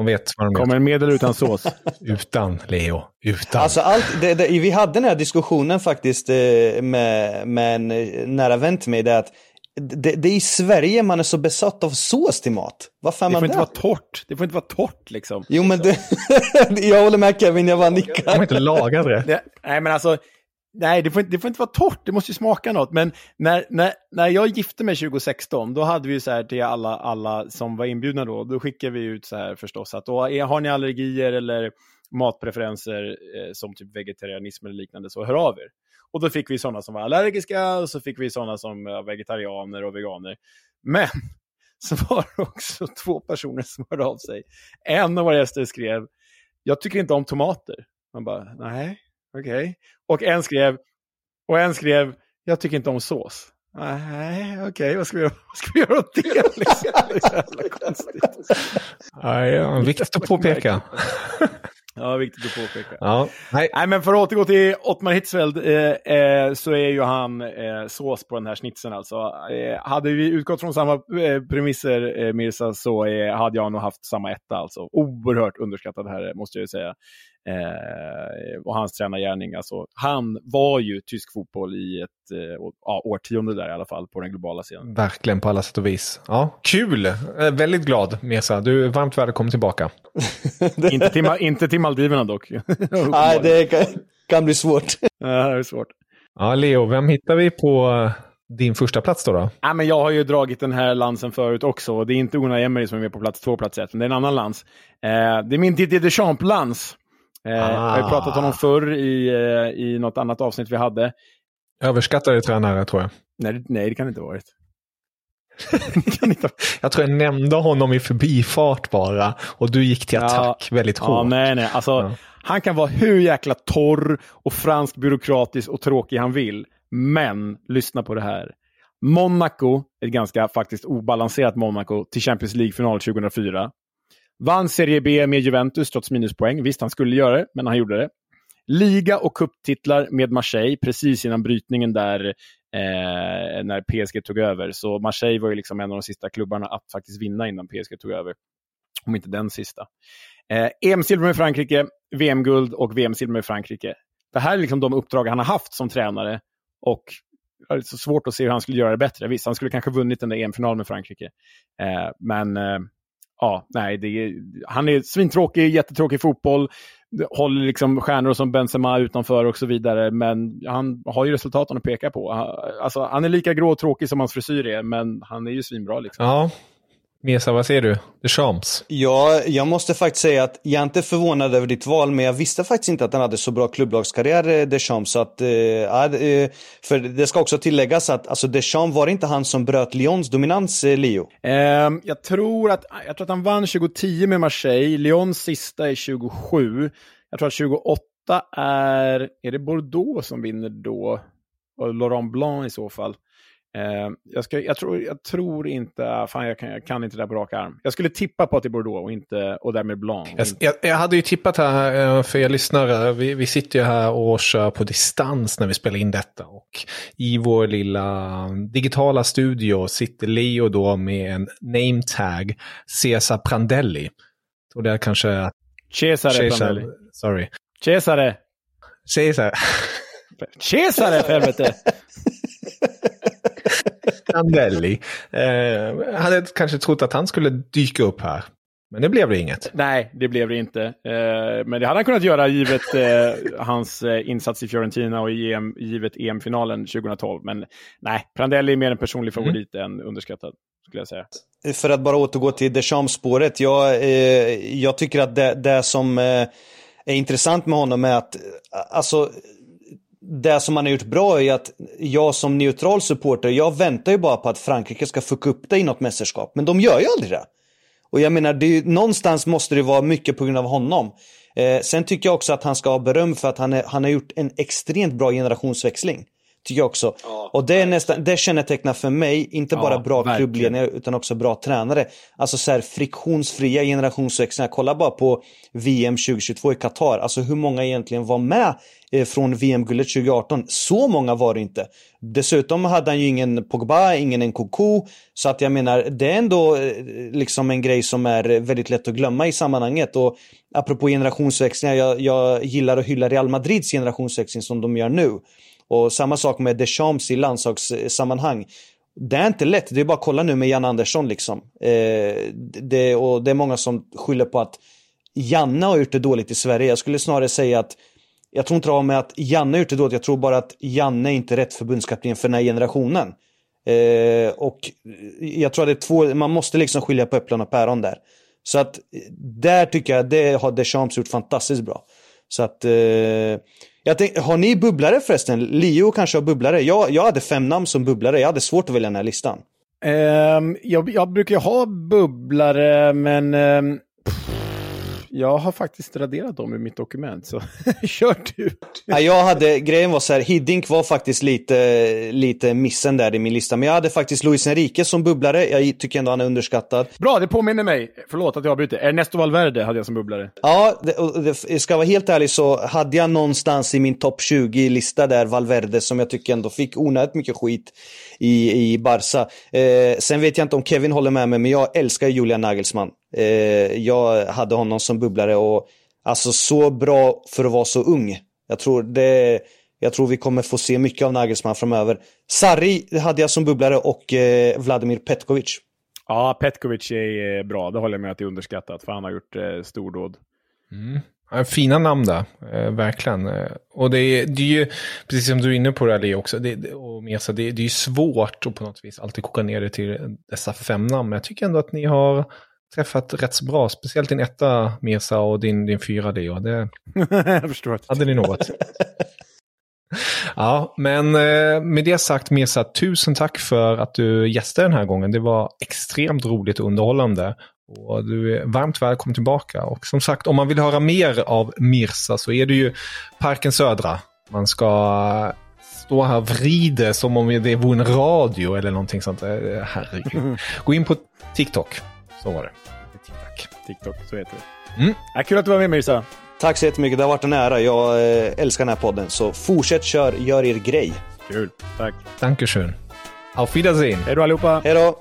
De vet vad de Kommer en med eller utan sås? Utan, Leo. Utan. Alltså allt, det, det, vi hade den här diskussionen faktiskt eh, med, med en eh, nära vän till mig. Det, att det, det är i Sverige man är så besatt av sås till mat. Varför är Det man får inte det? vara torrt. Det får inte vara torrt liksom. Jo men det, jag håller med Kevin, jag bara De har nickar. inte lagat det. Det, nej, men alltså, nej, det får, inte- det får inte vara torrt, det måste ju smaka något. Men när, när, när jag gifte mig 2016, då hade vi så här till alla, alla som var inbjudna då, då skickade vi ut så här förstås att då, är, har ni allergier eller matpreferenser eh, som typ vegetarianism eller liknande, så hör av er. Och då fick vi sådana som var allergiska och så fick vi sådana som var vegetarianer och veganer. Men så var det också två personer som hörde av sig. En av våra gäster skrev, jag tycker inte om tomater. Man bara, nej, okej. Och en skrev, och en skrev, jag tycker inte om sås. Nej, okej, vad, ska vi vad ska vi göra åt det? Liksom? Det är så jävla konstigt. Ja, ja, viktigt att påpeka. Ja, viktigt att påpeka. Ja, nej. Nej, men för att återgå till Ottmar Hitzfeld eh, eh, så är ju han eh, sås på den här snitsen alltså. Eh, hade vi utgått från samma eh, premisser, eh, Mirza, så eh, hade jag nog haft samma etta alltså. Oerhört underskattad herre, måste jag ju säga. Eh, och hans tränargärning, alltså. Han var ju tysk fotboll i ett eh, å- årtionde där i alla fall, på den globala scenen. Verkligen på alla sätt och vis. Ja, kul! Är väldigt glad, Mesa. Du är varmt välkommen tillbaka. inte, till, inte till Maldiverna dock. Nej, det kan, kan bli svårt. Ja, det är svårt. Ja, Leo, vem hittar vi på eh, din första plats då? då? Ja, men jag har ju dragit den här lansen förut också. Det är inte Unai Emery som är med på plats två, plats ett, men det är en annan lans. Eh, det är min Didier Deschamps-lans. Eh, Jag har ju pratat om honom förr i, eh, i något annat avsnitt vi hade. Överskattade tränare, tror jag. Nej, nej det kan det inte ha varit. Jag tror jag nämnde honom i förbifart bara. Och du gick till attack väldigt hårt. Ja, nej, nej. Alltså, Ja. Han kan vara hur jäkla torr och fransk byråkratisk och tråkig han vill. Men, lyssna på det här. Monaco, ett ganska faktiskt obalanserat Monaco, till Champions League-final 2004. Vann Serie B med Juventus trots minuspoäng. Visst, han skulle göra det, men han gjorde det. Liga och cuptitlar med Marseille precis innan brytningen där eh, när PSG tog över. Så Marseille var ju liksom en av de sista klubbarna att faktiskt vinna innan PSG tog över. Om inte den sista. Eh, EM-silver med Frankrike, VM-guld och VM-silver med Frankrike. Det här är liksom de uppdrag han har haft som tränare. Och det är så svårt att se hur han skulle göra det bättre. Visst, han skulle kanske vunnit den där EM-finalen med Frankrike. Eh, men eh, ja, nej, det är, han är svintråkig, jättetråkig fotboll. Håller liksom stjärnor som Benzema utanför och så vidare. Men han har ju resultaten att peka på. Han- Alltså, han är lika grå och tråkig som hans frisyr är, men han är ju svinbra. Liksom. Ja. Mesa, vad säger du? Deschamps? Ja, jag måste faktiskt säga att jag är inte förvånad över ditt val, men jag visste faktiskt inte att han hade så bra klubblagskarriär, eh, Deschamps. Så att, eh, eh, för det ska också tilläggas att alltså Deschamps, var inte han som bröt Lyons dominans, eh, Leo? Ehm, jag, tror att, jag tror att han vann 2010 med Marseille. Lyons sista är 27. Jag tror att 28 är... Är det Bordeaux som vinner då? Och Laurent Blanc i så fall. Ehm, jag, ska, jag, tror, jag tror inte... Fan, jag kan, jag kan inte det där på rak arm. Jag skulle tippa på att det är Bordeaux och, inte, och därmed Blanc. och Jag, jag, hade ju tippat här eh, för er lyssnare. Vi, vi sitter ju här och kör på distans när vi spelar in detta. Och i vår lilla digitala studio sitter Leo då med en name tag, Cesar Prandelli. Och det är kanske... Cesare Cesar, Prandelli. sorry. Cesare! Cesar. Cesare för helvete! Prandelli. Eh, hade kanske trott att han skulle dyka upp här. Men det blev det inget. Nej, det blev det inte. Eh, men det hade han kunnat göra givet eh, hans eh, insats i Fiorentina och i EM, givet EM-finalen 2012. Men nej, Prandelli är mer en personlig favorit än underskattad, skulle jag säga. För att bara återgå till Deschamps-spåret. Jag, eh, jag tycker att det, det som eh, är intressant med honom är att, alltså, det som han har gjort bra är att jag som neutral supporter, jag väntar ju bara på att Frankrike ska fucka upp det i något mästerskap. Men de gör ju aldrig det. Och jag menar, det är, någonstans måste det vara mycket på grund av honom. Eh, sen tycker jag också att han ska ha beröm för att han, är, han har gjort en extremt bra generationsväxling. Tycker jag också. Ja, och det, är nästan, det kännetecknar för mig, inte bara ja, bra klubbledare utan också bra tränare. Alltså så här friktionsfria generationsväxlingar. Kolla bara på VM 2022 i Qatar. Alltså hur många egentligen var med Eh, från VM-guldet 2018? Så många var det inte. Dessutom hade han ju ingen Pogba, ingen Nkunku. Så att jag menar, det är ändå eh, liksom en grej som är väldigt lätt att glömma i sammanhanget. Och apropå generationsväxlingar, jag, jag gillar att hylla Real Madrids generationsväxling som de gör nu. Och samma sak med Deschamps i landslagssammanhang. Det är inte lätt, det är bara att kolla nu med Jan Andersson liksom. Eh, det, och det är många som skyller på att Janne har gjort det dåligt i Sverige. Jag skulle snarare säga att jag tror inte det har med att Janne har gjort det dåligt, jag tror bara att Janne är inte rätt förbundskapten för den här generationen. Eh, och jag tror att det är två, man måste liksom skilja på äpplen och päron där. Så att eh, där tycker jag, det har Deschamps gjort fantastiskt bra. Så att eh, jag tänk, har ni bubblare förresten? Leo kanske har bubblare. Jag, jag hade fem namn som bubblare. Jag hade svårt att välja den här listan. Um, jag, jag brukar ju ha bubblare, men um, jag har faktiskt raderat dem i mitt dokument, så kör du. Ja, jag hade, grejen var så här, Hiddink var faktiskt lite, lite missen där i min lista. Men jag hade faktiskt Luis Enrique som bubblare. Jag tycker ändå han är underskattad. Bra, det påminner mig. Förlåt att jag avbryter. Ernesto Valverde hade jag som bubblare. Ja, det, det, ska vara helt ärlig så hade jag någonstans i min topp 20-lista där Valverde som jag tycker ändå fick onödigt mycket skit i, i Barca. Eh, sen vet jag inte om Kevin håller med mig, men jag älskar Julian Nagelsmann. Eh, jag hade honom som bubblare och alltså så bra för att vara så ung. Jag tror, det, jag tror vi kommer få se mycket av Nagelsmann framöver. Sarri hade jag som bubblare och eh, Vladimir Petkovic. Ja, Petkovic är eh, bra. Det håller jag med att det är underskattat, för han har gjort eh, stordåd. Mm. Fina namn där, eh, verkligen. Eh, och det är, det är ju, precis som du är inne på det Ali också, det, och Mesa, det, det är ju svårt att på något vis alltid koka ner det till dessa fem namn. Men jag tycker ändå att ni har träffat rätt så bra. Speciellt din etta Mesa och din, din fyra Leo. Det jag förstår. hade ni något. ja, men eh, med det sagt Mesa, tusen tack för att du gästade den här gången. Det var extremt roligt och underhållande. Och du är varmt välkommen tillbaka. Och som sagt, om man vill höra mer av Mirsa så är det ju Parken Södra. Man ska stå här och vrida som om det vore en radio eller någonting sånt. Herregud. Gå in på TikTok. Så var det. TikTok. TikTok, så heter det. Mm. Ja, kul att du var med Mirsa. Tack så jättemycket, det har varit en ära. Jag eh, älskar den här podden. Så fortsätt kör, gör er grej. Kul, tack. Dankeschön. Auf Wiedersehen. Hej då allihopa. Hej då.